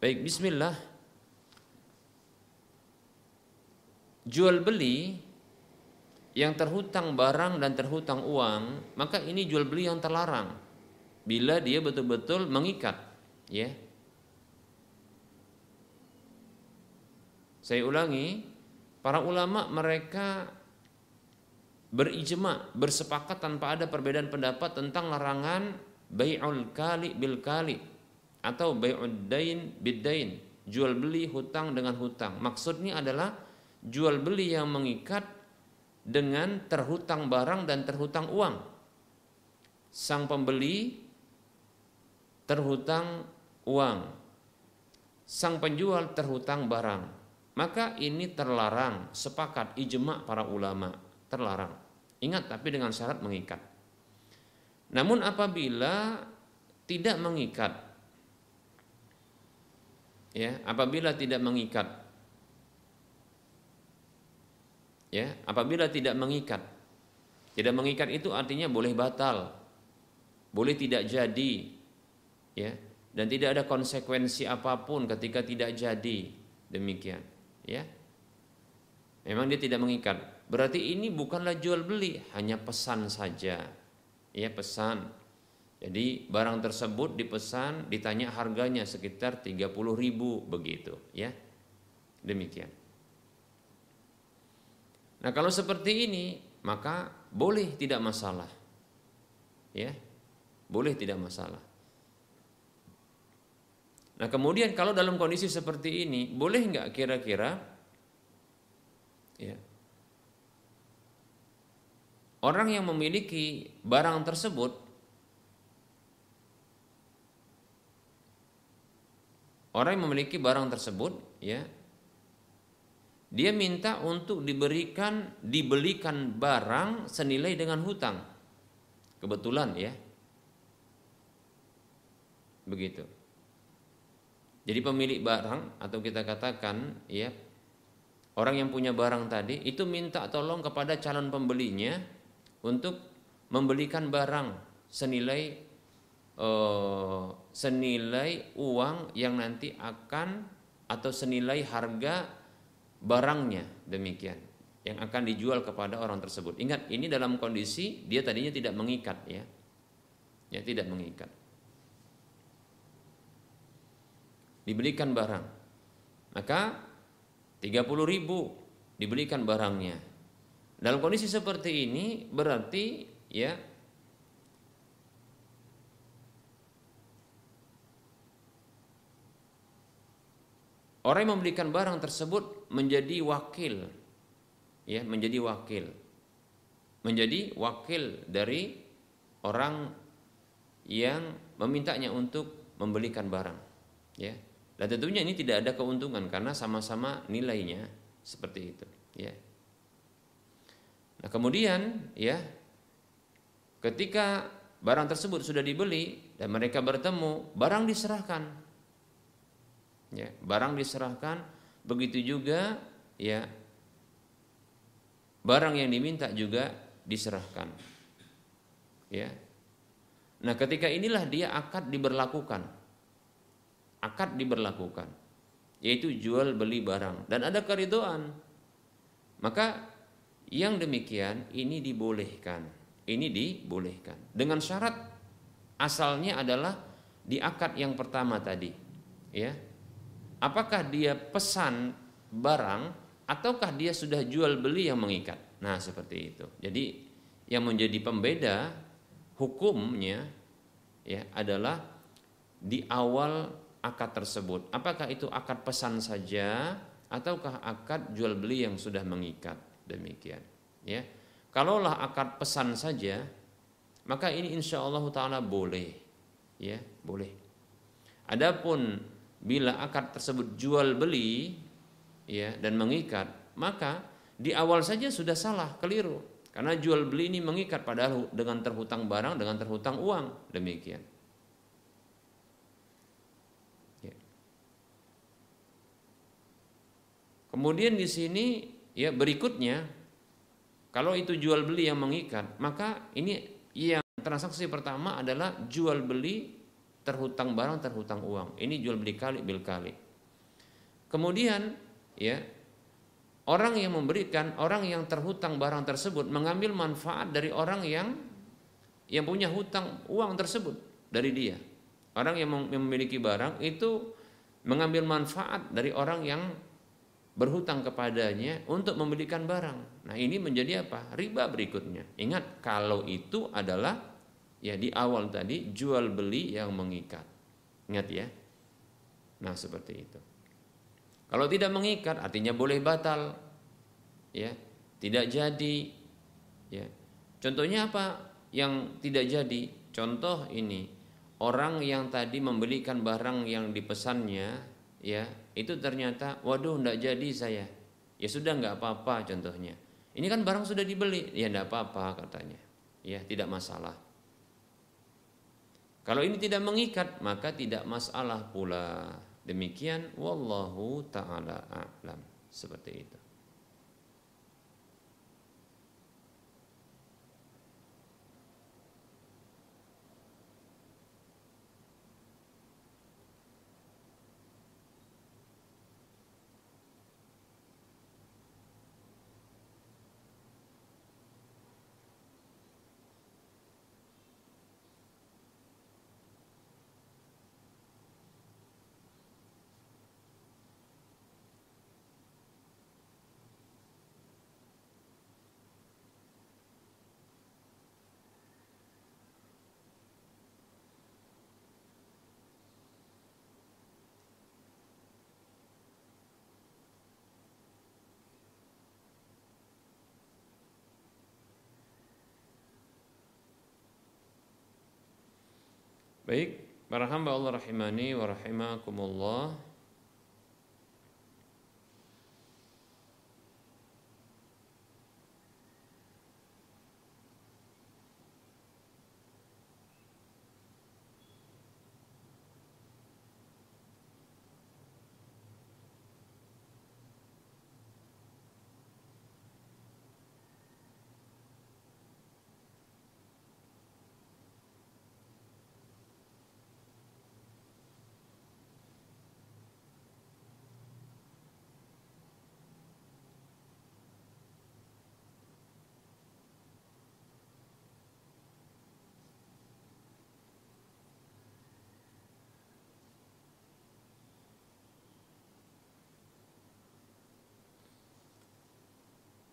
Baik, bismillah. Jual beli yang terhutang barang dan terhutang uang, maka ini jual beli yang terlarang. Bila dia betul-betul mengikat, ya. Saya ulangi, para ulama mereka berijma, bersepakat tanpa ada perbedaan pendapat tentang larangan bai'ul kali bil kali atau bai'ud dain biddain, jual beli hutang dengan hutang. Maksudnya adalah jual beli yang mengikat dengan terhutang barang dan terhutang uang. Sang pembeli terhutang uang. Sang penjual terhutang barang. Maka ini terlarang, sepakat ijma para ulama, terlarang. Ingat tapi dengan syarat mengikat. Namun apabila tidak mengikat ya apabila tidak mengikat ya apabila tidak mengikat. Tidak mengikat itu artinya boleh batal. Boleh tidak jadi. Ya dan tidak ada konsekuensi apa pun ketika tidak jadi. Demikian. Ya. Memang dia tidak mengikat. Berarti ini bukanlah jual beli hanya pesan saja. Ya pesan. Jadi barang tersebut dipesan, ditanya harganya sekitar 30 ribu begitu. Ya. Demikian. Nah kalau seperti ini maka boleh tidak masalah. Ya, boleh tidak masalah. Nah kemudian kalau dalam kondisi seperti ini boleh nggak kira-kira ya, orang yang memiliki barang tersebut Orang yang memiliki barang tersebut, ya, dia minta untuk diberikan, dibelikan barang senilai dengan hutang. Kebetulan ya, begitu. Jadi pemilik barang atau kita katakan ya orang yang punya barang tadi itu minta tolong kepada calon pembelinya untuk membelikan barang senilai uh, senilai uang yang nanti akan atau senilai harga barangnya demikian yang akan dijual kepada orang tersebut. Ingat ini dalam kondisi dia tadinya tidak mengikat ya. Ya tidak mengikat. Dibelikan barang. Maka 30 ribu dibelikan barangnya. Dalam kondisi seperti ini berarti ya Orang yang membelikan barang tersebut menjadi wakil, ya, menjadi wakil, menjadi wakil dari orang yang memintanya untuk membelikan barang, ya. Dan tentunya ini tidak ada keuntungan karena sama-sama nilainya seperti itu, ya. Nah kemudian, ya, ketika barang tersebut sudah dibeli dan mereka bertemu, barang diserahkan ya barang diserahkan begitu juga ya barang yang diminta juga diserahkan. Ya. Nah ketika inilah dia akad diberlakukan. Akad diberlakukan yaitu jual beli barang dan ada keridoan. Maka yang demikian ini dibolehkan. Ini dibolehkan. Dengan syarat asalnya adalah di akad yang pertama tadi. Ya apakah dia pesan barang ataukah dia sudah jual beli yang mengikat. Nah, seperti itu. Jadi yang menjadi pembeda hukumnya ya adalah di awal akad tersebut. Apakah itu akad pesan saja ataukah akad jual beli yang sudah mengikat? Demikian, ya. Kalaulah akad pesan saja, maka ini insya Allah taala boleh, ya, boleh. Adapun bila akad tersebut jual beli ya dan mengikat maka di awal saja sudah salah keliru Karena jual beli ini mengikat padahal dengan terhutang barang dengan terhutang uang demikian. Ya. Kemudian di sini ya berikutnya kalau itu jual beli yang mengikat maka ini yang transaksi pertama adalah jual beli terhutang barang terhutang uang. Ini jual beli kali bil kali. Kemudian ya orang yang memberikan, orang yang terhutang barang tersebut mengambil manfaat dari orang yang yang punya hutang uang tersebut dari dia. Orang yang memiliki barang itu mengambil manfaat dari orang yang berhutang kepadanya untuk membelikan barang. Nah, ini menjadi apa? Riba berikutnya. Ingat kalau itu adalah ya di awal tadi jual beli yang mengikat. Ingat ya. Nah, seperti itu. Kalau tidak mengikat artinya boleh batal. Ya, tidak jadi. Ya. Contohnya apa? Yang tidak jadi. Contoh ini, orang yang tadi membelikan barang yang dipesannya, ya, itu ternyata waduh tidak jadi saya. Ya sudah nggak apa-apa contohnya. Ini kan barang sudah dibeli, ya tidak apa-apa katanya. Ya, tidak masalah. Kalau ini tidak mengikat, maka tidak masalah pula. Demikian wallahu taala a'lam. Seperti itu. Baik, para hamba Allah rahimani wa rahimakumullah.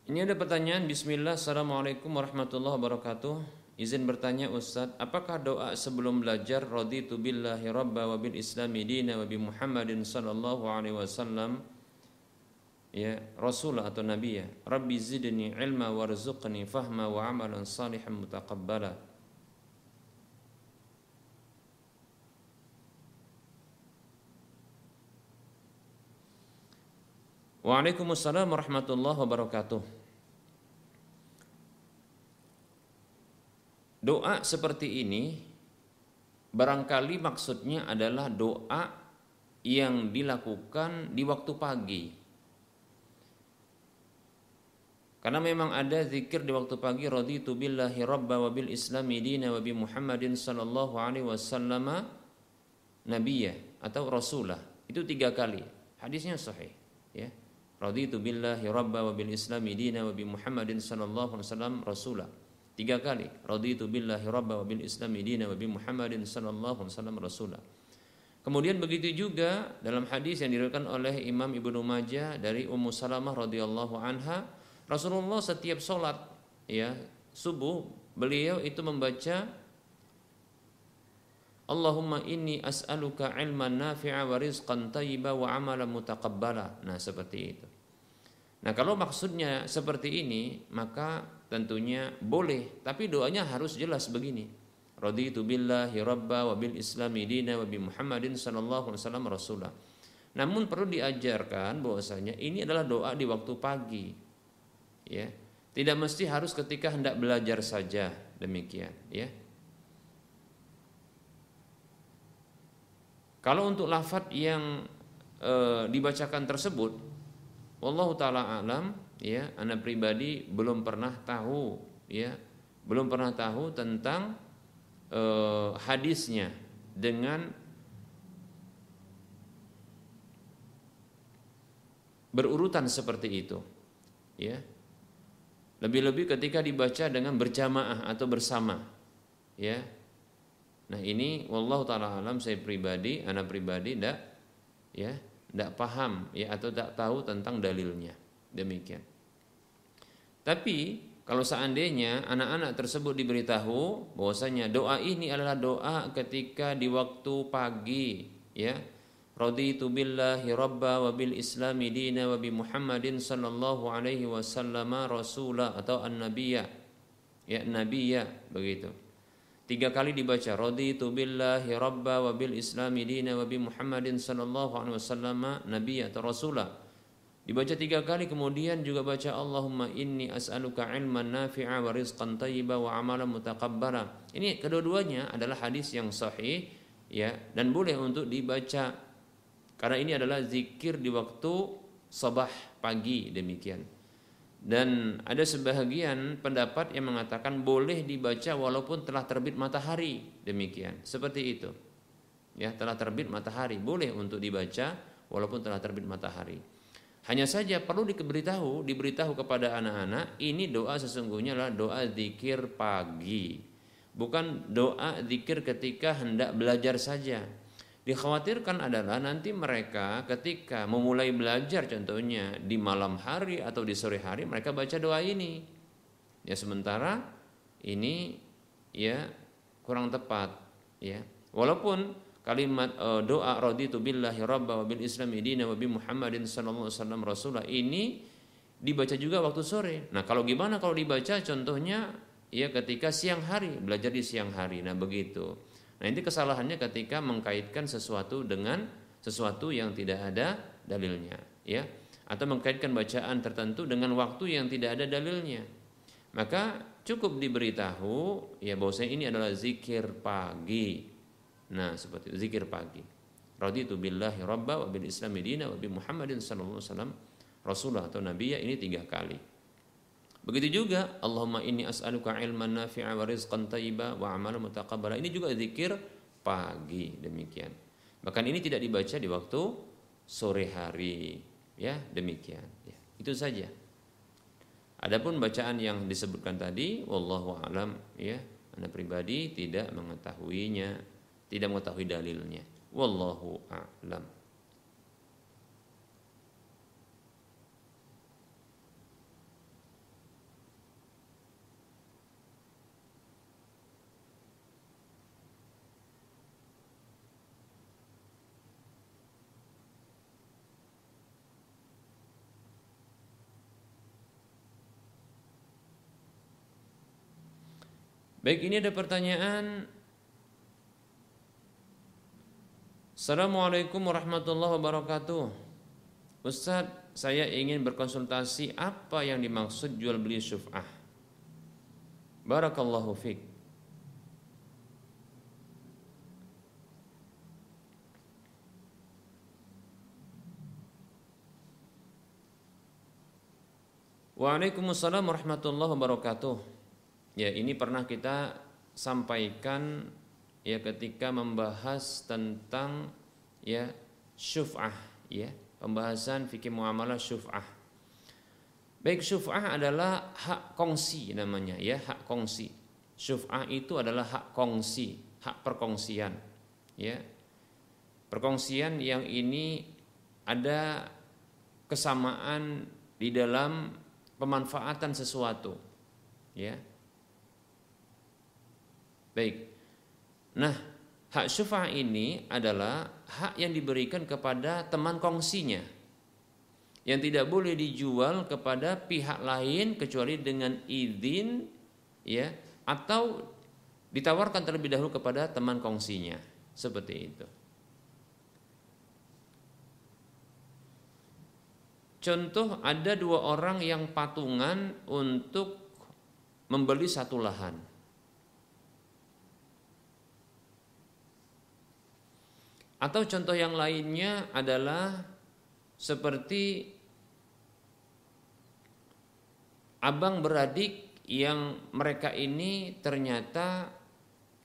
Ini ada pertanyaan Bismillah Assalamualaikum warahmatullahi wabarakatuh. Izin bertanya Ustadz Apakah doa sebelum belajar Raditu billahi rabba wa bil islami dina wa bi muhammadin sallallahu alaihi wasallam? Ya Rasulullah atau Nabi ya Rabbi zidni ilma warzuqni fahma wa amalan salihan mutaqabbala. Waalaikumsalam warahmatullahi wabarakatuh Doa seperti ini barangkali maksudnya adalah doa yang dilakukan di waktu pagi. Karena memang ada zikir di waktu pagi raditu billahi rabba wa bil islami dina wa bi Muhammadin sallallahu alaihi wasallam nabiyya atau rasulah. Itu tiga kali. Hadisnya sahih, ya. Raditu billahi rabba wa bil islami dina wa bi Muhammadin sallallahu alaihi wasallam rasulah. Tiga kali. Raditu billahi rabba wa bil islami dina wa bi Muhammadin sallallahu alaihi wasallam rasulah. Kemudian begitu juga dalam hadis yang diriwayatkan oleh Imam Ibnu Majah dari Ummu Salamah radhiyallahu anha, Rasulullah setiap sholat ya subuh beliau itu membaca Allahumma inni as'aluka ilman nafi'a wa rizqan tayyiba wa amalan mutaqabbala. Nah, seperti itu. Nah, kalau maksudnya seperti ini, maka tentunya boleh. Tapi doanya harus jelas begini. Raditu billahi rabba wa bil islami dina wa bi muhammadin sallallahu alaihi wasallam rasulah. Namun perlu diajarkan bahwasanya ini adalah doa di waktu pagi. Ya. Tidak mesti harus ketika hendak belajar saja demikian, ya. Kalau untuk lafat yang e, dibacakan tersebut, Allah taala alam, ya, anak pribadi belum pernah tahu, ya, belum pernah tahu tentang e, hadisnya dengan berurutan seperti itu. Ya. Lebih-lebih ketika dibaca dengan berjamaah atau bersama. Ya. Nah, ini wallahu taala alam saya pribadi, anak pribadi ndak ya, ndak paham ya atau tak tahu tentang dalilnya. Demikian. Tapi kalau seandainya anak-anak tersebut diberitahu bahwasanya doa ini adalah doa ketika di waktu pagi ya raditu billahi rabba wa bil islami dina wa bi muhammadin sallallahu alaihi wasallam rasula atau an-nabiyya ya nabiyya begitu tiga kali dibaca raditu billahi rabba wa bil islami dina wa bi muhammadin sallallahu alaihi wasallam nabiyya atau rasula dibaca tiga kali kemudian juga baca Allahumma inni as'aluka ilman nafi'a wa rizqan tayyiba wa amalan mutaqabbala ini kedua-duanya adalah hadis yang sahih ya dan boleh untuk dibaca karena ini adalah zikir di waktu sabah pagi demikian. Dan ada sebahagian pendapat yang mengatakan boleh dibaca walaupun telah terbit matahari demikian. Seperti itu. Ya, telah terbit matahari boleh untuk dibaca walaupun telah terbit matahari. Hanya saja perlu diberitahu, diberitahu kepada anak-anak ini doa sesungguhnya adalah doa zikir pagi. Bukan doa zikir ketika hendak belajar saja Dikhawatirkan adalah nanti mereka ketika memulai belajar contohnya di malam hari atau di sore hari mereka baca doa ini. Ya sementara ini ya kurang tepat ya. Walaupun kalimat uh, doa raditu billahi rabba wa bil islami dina wa bi Muhammadin sallallahu alaihi wasallam rasulah ini dibaca juga waktu sore. Nah, kalau gimana kalau dibaca contohnya ya ketika siang hari, belajar di siang hari. Nah, begitu. Nah ini kesalahannya ketika mengkaitkan sesuatu dengan sesuatu yang tidak ada dalilnya, ya, atau mengkaitkan bacaan tertentu dengan waktu yang tidak ada dalilnya. Maka cukup diberitahu ya bahwa ini adalah zikir pagi. Nah seperti itu, zikir pagi. Raditu billahi rabba wa bil islami dina wa bi Muhammadin sallallahu alaihi wasallam Rasulullah atau Nabi ya ini tiga kali. Begitu juga Allahumma inni as'aluka ilman nafi'a wa rizqan tayyiba wa amalan mutaqabbala. Ini juga zikir pagi demikian. Bahkan ini tidak dibaca di waktu sore hari ya demikian ya. Itu saja. Adapun bacaan yang disebutkan tadi wallahu alam ya, Anda pribadi tidak mengetahuinya, tidak mengetahui dalilnya. Wallahu a'lam. Baik, ini ada pertanyaan. Assalamualaikum warahmatullahi wabarakatuh. Ustadz, saya ingin berkonsultasi apa yang dimaksud jual beli syuf'ah. Barakallahu fiqh. Waalaikumsalam warahmatullahi wabarakatuh. Ya, ini pernah kita sampaikan ya ketika membahas tentang ya syuf'ah ya, pembahasan fikih muamalah syuf'ah. Baik syuf'ah adalah hak kongsi namanya ya, hak kongsi. Syuf'ah itu adalah hak kongsi, hak perkongsian. Ya. Perkongsian yang ini ada kesamaan di dalam pemanfaatan sesuatu. Ya Baik. Nah, hak syufa ini adalah hak yang diberikan kepada teman kongsinya yang tidak boleh dijual kepada pihak lain kecuali dengan izin ya atau ditawarkan terlebih dahulu kepada teman kongsinya seperti itu. contoh ada dua orang yang patungan untuk membeli satu lahan. Atau contoh yang lainnya adalah seperti abang beradik yang mereka ini ternyata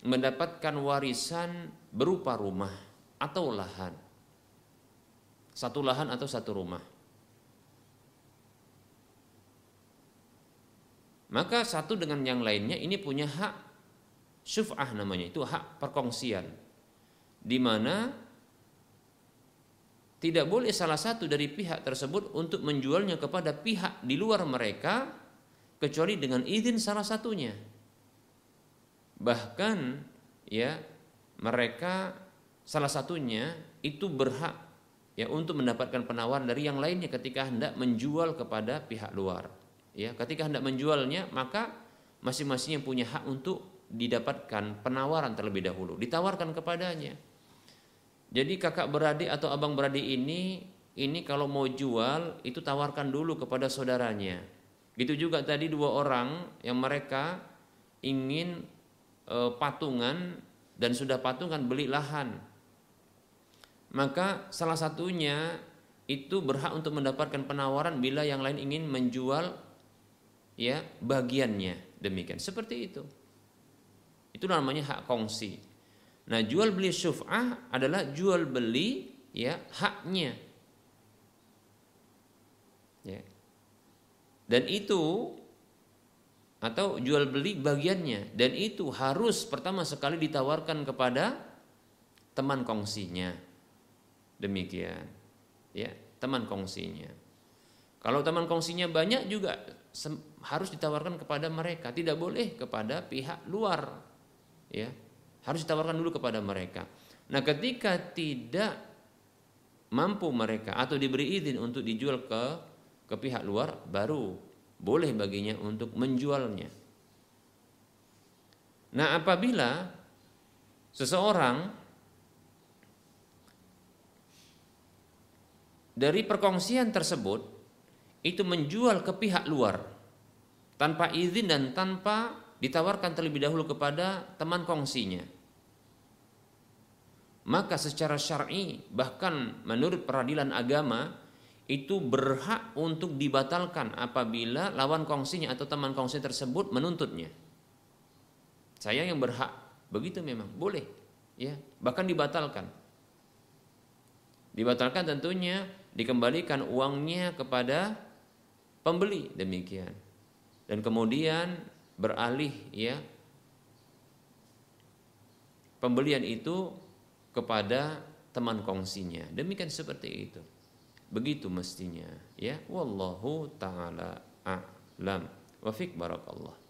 mendapatkan warisan berupa rumah atau lahan. Satu lahan atau satu rumah. Maka satu dengan yang lainnya ini punya hak syuf'ah namanya, itu hak perkongsian. Di mana tidak boleh salah satu dari pihak tersebut untuk menjualnya kepada pihak di luar mereka kecuali dengan izin salah satunya. Bahkan ya mereka salah satunya itu berhak ya untuk mendapatkan penawaran dari yang lainnya ketika hendak menjual kepada pihak luar. Ya, ketika hendak menjualnya maka masing-masing yang punya hak untuk didapatkan penawaran terlebih dahulu, ditawarkan kepadanya. Jadi kakak beradik atau abang beradik ini ini kalau mau jual itu tawarkan dulu kepada saudaranya. Gitu juga tadi dua orang yang mereka ingin e, patungan dan sudah patungan beli lahan. Maka salah satunya itu berhak untuk mendapatkan penawaran bila yang lain ingin menjual ya bagiannya demikian seperti itu itu namanya hak kongsi Nah, jual beli syuf'ah adalah jual beli ya haknya. Ya. Dan itu atau jual beli bagiannya dan itu harus pertama sekali ditawarkan kepada teman kongsinya. Demikian. Ya, teman kongsinya. Kalau teman kongsinya banyak juga harus ditawarkan kepada mereka, tidak boleh kepada pihak luar. Ya, harus ditawarkan dulu kepada mereka. Nah, ketika tidak mampu mereka atau diberi izin untuk dijual ke ke pihak luar, baru boleh baginya untuk menjualnya. Nah, apabila seseorang dari perkongsian tersebut itu menjual ke pihak luar tanpa izin dan tanpa ditawarkan terlebih dahulu kepada teman kongsinya. Maka secara syar'i bahkan menurut peradilan agama itu berhak untuk dibatalkan apabila lawan kongsinya atau teman kongsi tersebut menuntutnya. Saya yang berhak, begitu memang boleh, ya bahkan dibatalkan. Dibatalkan tentunya dikembalikan uangnya kepada pembeli demikian. Dan kemudian beralih ya pembelian itu kepada teman kongsinya. Demikian seperti itu. Begitu mestinya ya. Wallahu taala a'lam. Wa fik barakallah.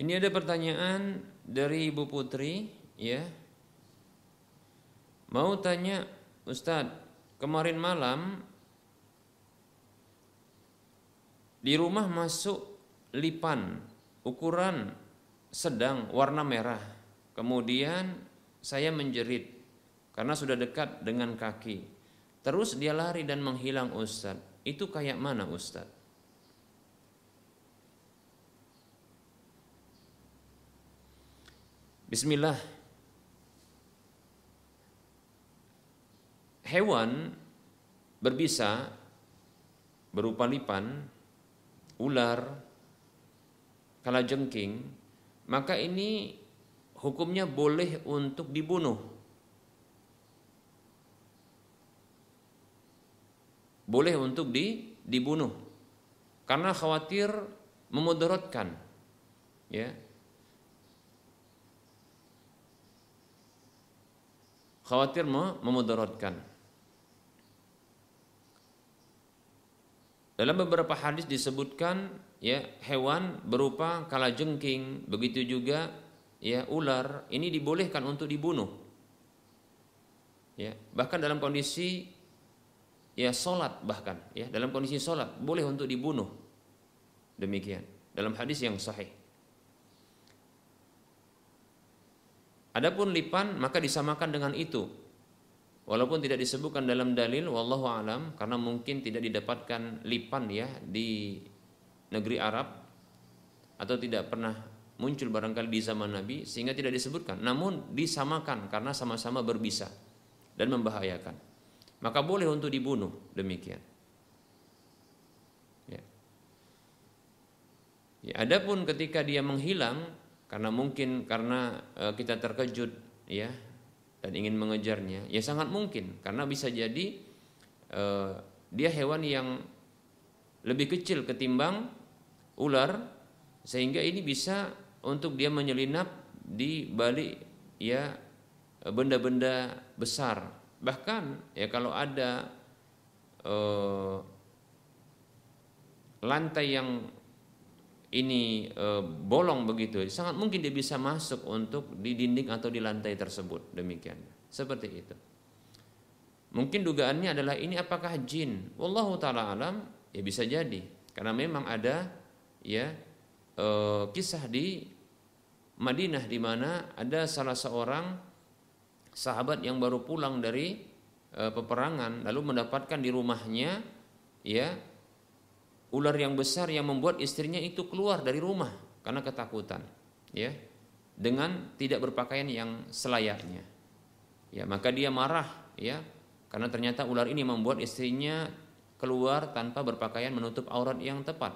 Ini ada pertanyaan dari Ibu Putri, ya. Mau tanya, Ustadz, kemarin malam di rumah masuk lipan ukuran sedang warna merah. Kemudian saya menjerit karena sudah dekat dengan kaki. Terus dia lari dan menghilang Ustadz. Itu kayak mana Ustadz? Bismillah. Hewan berbisa berupa lipan, ular, kalajengking, maka ini hukumnya boleh untuk dibunuh. Boleh untuk di, dibunuh karena khawatir memudaratkan. Ya, khawatir memudaratkan. Dalam beberapa hadis disebutkan ya hewan berupa kalajengking, begitu juga ya ular ini dibolehkan untuk dibunuh. Ya, bahkan dalam kondisi ya solat bahkan ya dalam kondisi solat boleh untuk dibunuh demikian dalam hadis yang sahih. Adapun lipan maka disamakan dengan itu. Walaupun tidak disebutkan dalam dalil wallahu alam karena mungkin tidak didapatkan lipan ya di negeri Arab atau tidak pernah muncul barangkali di zaman Nabi sehingga tidak disebutkan. Namun disamakan karena sama-sama berbisa dan membahayakan. Maka boleh untuk dibunuh demikian. Ya. Ya, adapun ketika dia menghilang karena mungkin karena e, kita terkejut ya dan ingin mengejarnya, ya sangat mungkin. Karena bisa jadi uh, dia hewan yang lebih kecil ketimbang ular sehingga ini bisa untuk dia menyelinap di balik ya benda-benda besar. Bahkan ya kalau ada uh, lantai yang ini e, bolong begitu, sangat mungkin dia bisa masuk untuk di dinding atau di lantai tersebut. Demikian. Seperti itu. Mungkin dugaannya adalah ini apakah jin? Wallahu taala alam, ya bisa jadi. Karena memang ada ya e, kisah di Madinah di mana ada salah seorang sahabat yang baru pulang dari e, peperangan lalu mendapatkan di rumahnya ya ular yang besar yang membuat istrinya itu keluar dari rumah karena ketakutan ya dengan tidak berpakaian yang selayaknya. Ya maka dia marah ya karena ternyata ular ini membuat istrinya keluar tanpa berpakaian menutup aurat yang tepat.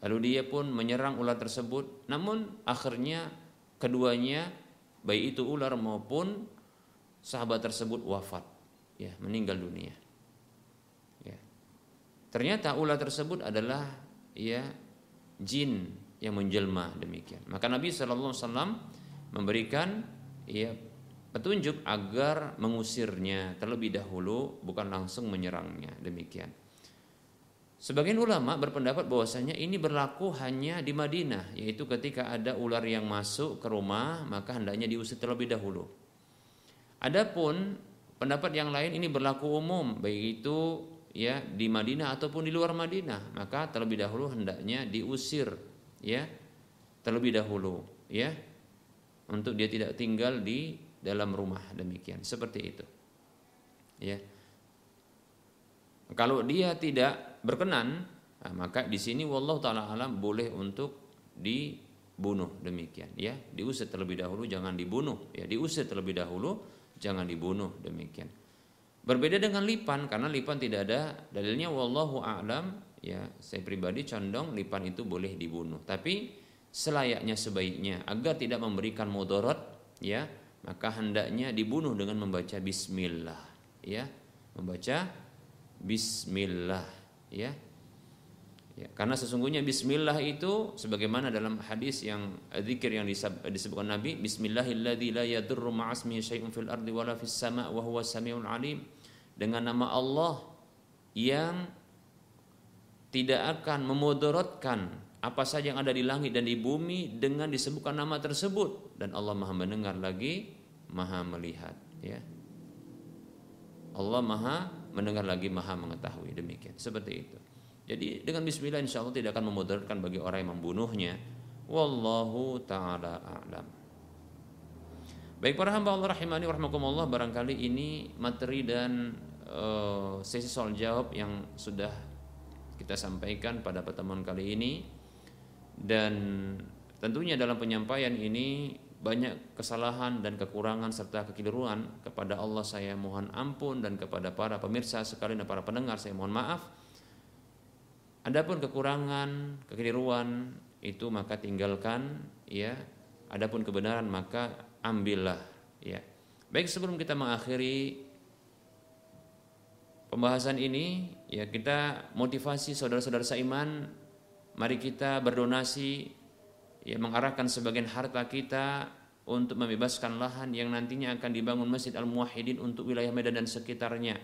Lalu dia pun menyerang ular tersebut. Namun akhirnya keduanya baik itu ular maupun sahabat tersebut wafat ya meninggal dunia Ternyata ular tersebut adalah ya jin yang menjelma demikian. Maka Nabi Shallallahu Alaihi Wasallam memberikan ya petunjuk agar mengusirnya terlebih dahulu bukan langsung menyerangnya demikian. Sebagian ulama berpendapat bahwasanya ini berlaku hanya di Madinah, yaitu ketika ada ular yang masuk ke rumah maka hendaknya diusir terlebih dahulu. Adapun pendapat yang lain ini berlaku umum, baik itu ya di Madinah ataupun di luar Madinah maka terlebih dahulu hendaknya diusir ya terlebih dahulu ya untuk dia tidak tinggal di dalam rumah demikian seperti itu ya. Kalau dia tidak berkenan nah, maka di sini wallahu taala alam boleh untuk dibunuh demikian ya. Diusir terlebih dahulu jangan dibunuh ya diusir terlebih dahulu jangan dibunuh demikian Berbeda dengan lipan karena lipan tidak ada dalilnya. Wallahu a'lam. Ya saya pribadi condong lipan itu boleh dibunuh. Tapi selayaknya sebaiknya agar tidak memberikan mudarat ya maka hendaknya dibunuh dengan membaca bismillah ya. Membaca bismillah ya. Ya, karena sesungguhnya bismillah itu sebagaimana dalam hadis yang zikir yang disebutkan Nabi bismillahilladzi la yadurru ma'asmihi syai'un fil ardi wala fis sama' wa huwa samiul alim dengan nama Allah yang tidak akan memudaratkan apa saja yang ada di langit dan di bumi dengan disebutkan nama tersebut. Dan Allah Maha mendengar lagi Maha melihat ya. Allah Maha mendengar lagi Maha mengetahui. Demikian. Seperti itu. Jadi dengan bismillah insya Allah tidak akan memudaratkan bagi orang yang membunuhnya. Wallahu taala a'lam. Baik para hamba Allah rahimani warahmatullah barangkali ini materi dan uh, sesi soal jawab yang sudah kita sampaikan pada pertemuan kali ini dan tentunya dalam penyampaian ini banyak kesalahan dan kekurangan serta kekeliruan kepada Allah saya mohon ampun dan kepada para pemirsa sekalian dan para pendengar saya mohon maaf Adapun kekurangan, kekeliruan itu maka tinggalkan ya. Adapun kebenaran maka ambillah ya. Baik sebelum kita mengakhiri pembahasan ini ya kita motivasi saudara-saudara seiman mari kita berdonasi ya mengarahkan sebagian harta kita untuk membebaskan lahan yang nantinya akan dibangun Masjid Al-Muwahhidin untuk wilayah Medan dan sekitarnya.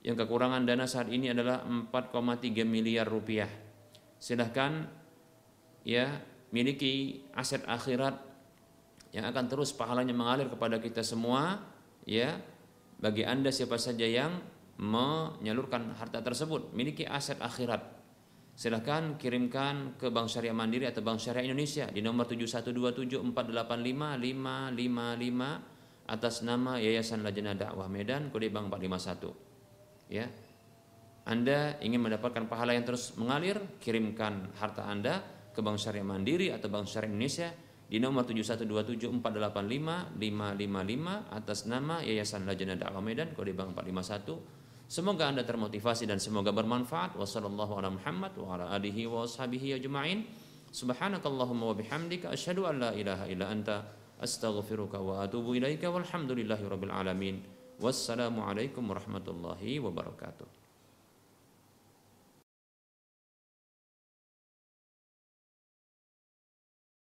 Yang kekurangan dana saat ini adalah 4,3 miliar rupiah. Silahkan ya miliki aset akhirat yang akan terus pahalanya mengalir kepada kita semua ya bagi anda siapa saja yang menyalurkan harta tersebut. Miliki aset akhirat. Silahkan kirimkan ke Bank Syariah Mandiri atau Bank Syariah Indonesia di nomor 71274855555 atas nama Yayasan Lajnah Dakwah Medan kode bank 451 ya. Anda ingin mendapatkan pahala yang terus mengalir kirimkan harta Anda ke Bank Syariah Mandiri atau Bank Syariah Indonesia di nomor 71274855555 atas nama Yayasan Lajnah Dakwah Medan kode bank 451. Semoga Anda termotivasi dan semoga bermanfaat. Wassallallahu ala Muhammad wa ala alihi wa ashabihi ajma'in. Subhanakallahumma wa bihamdika asyhadu an la ilaha illa anta astaghfiruka wa atubu ilaika walhamdulillahi rabbil alamin. Wassalamu alaikum warahmatullahi wabarakatuh.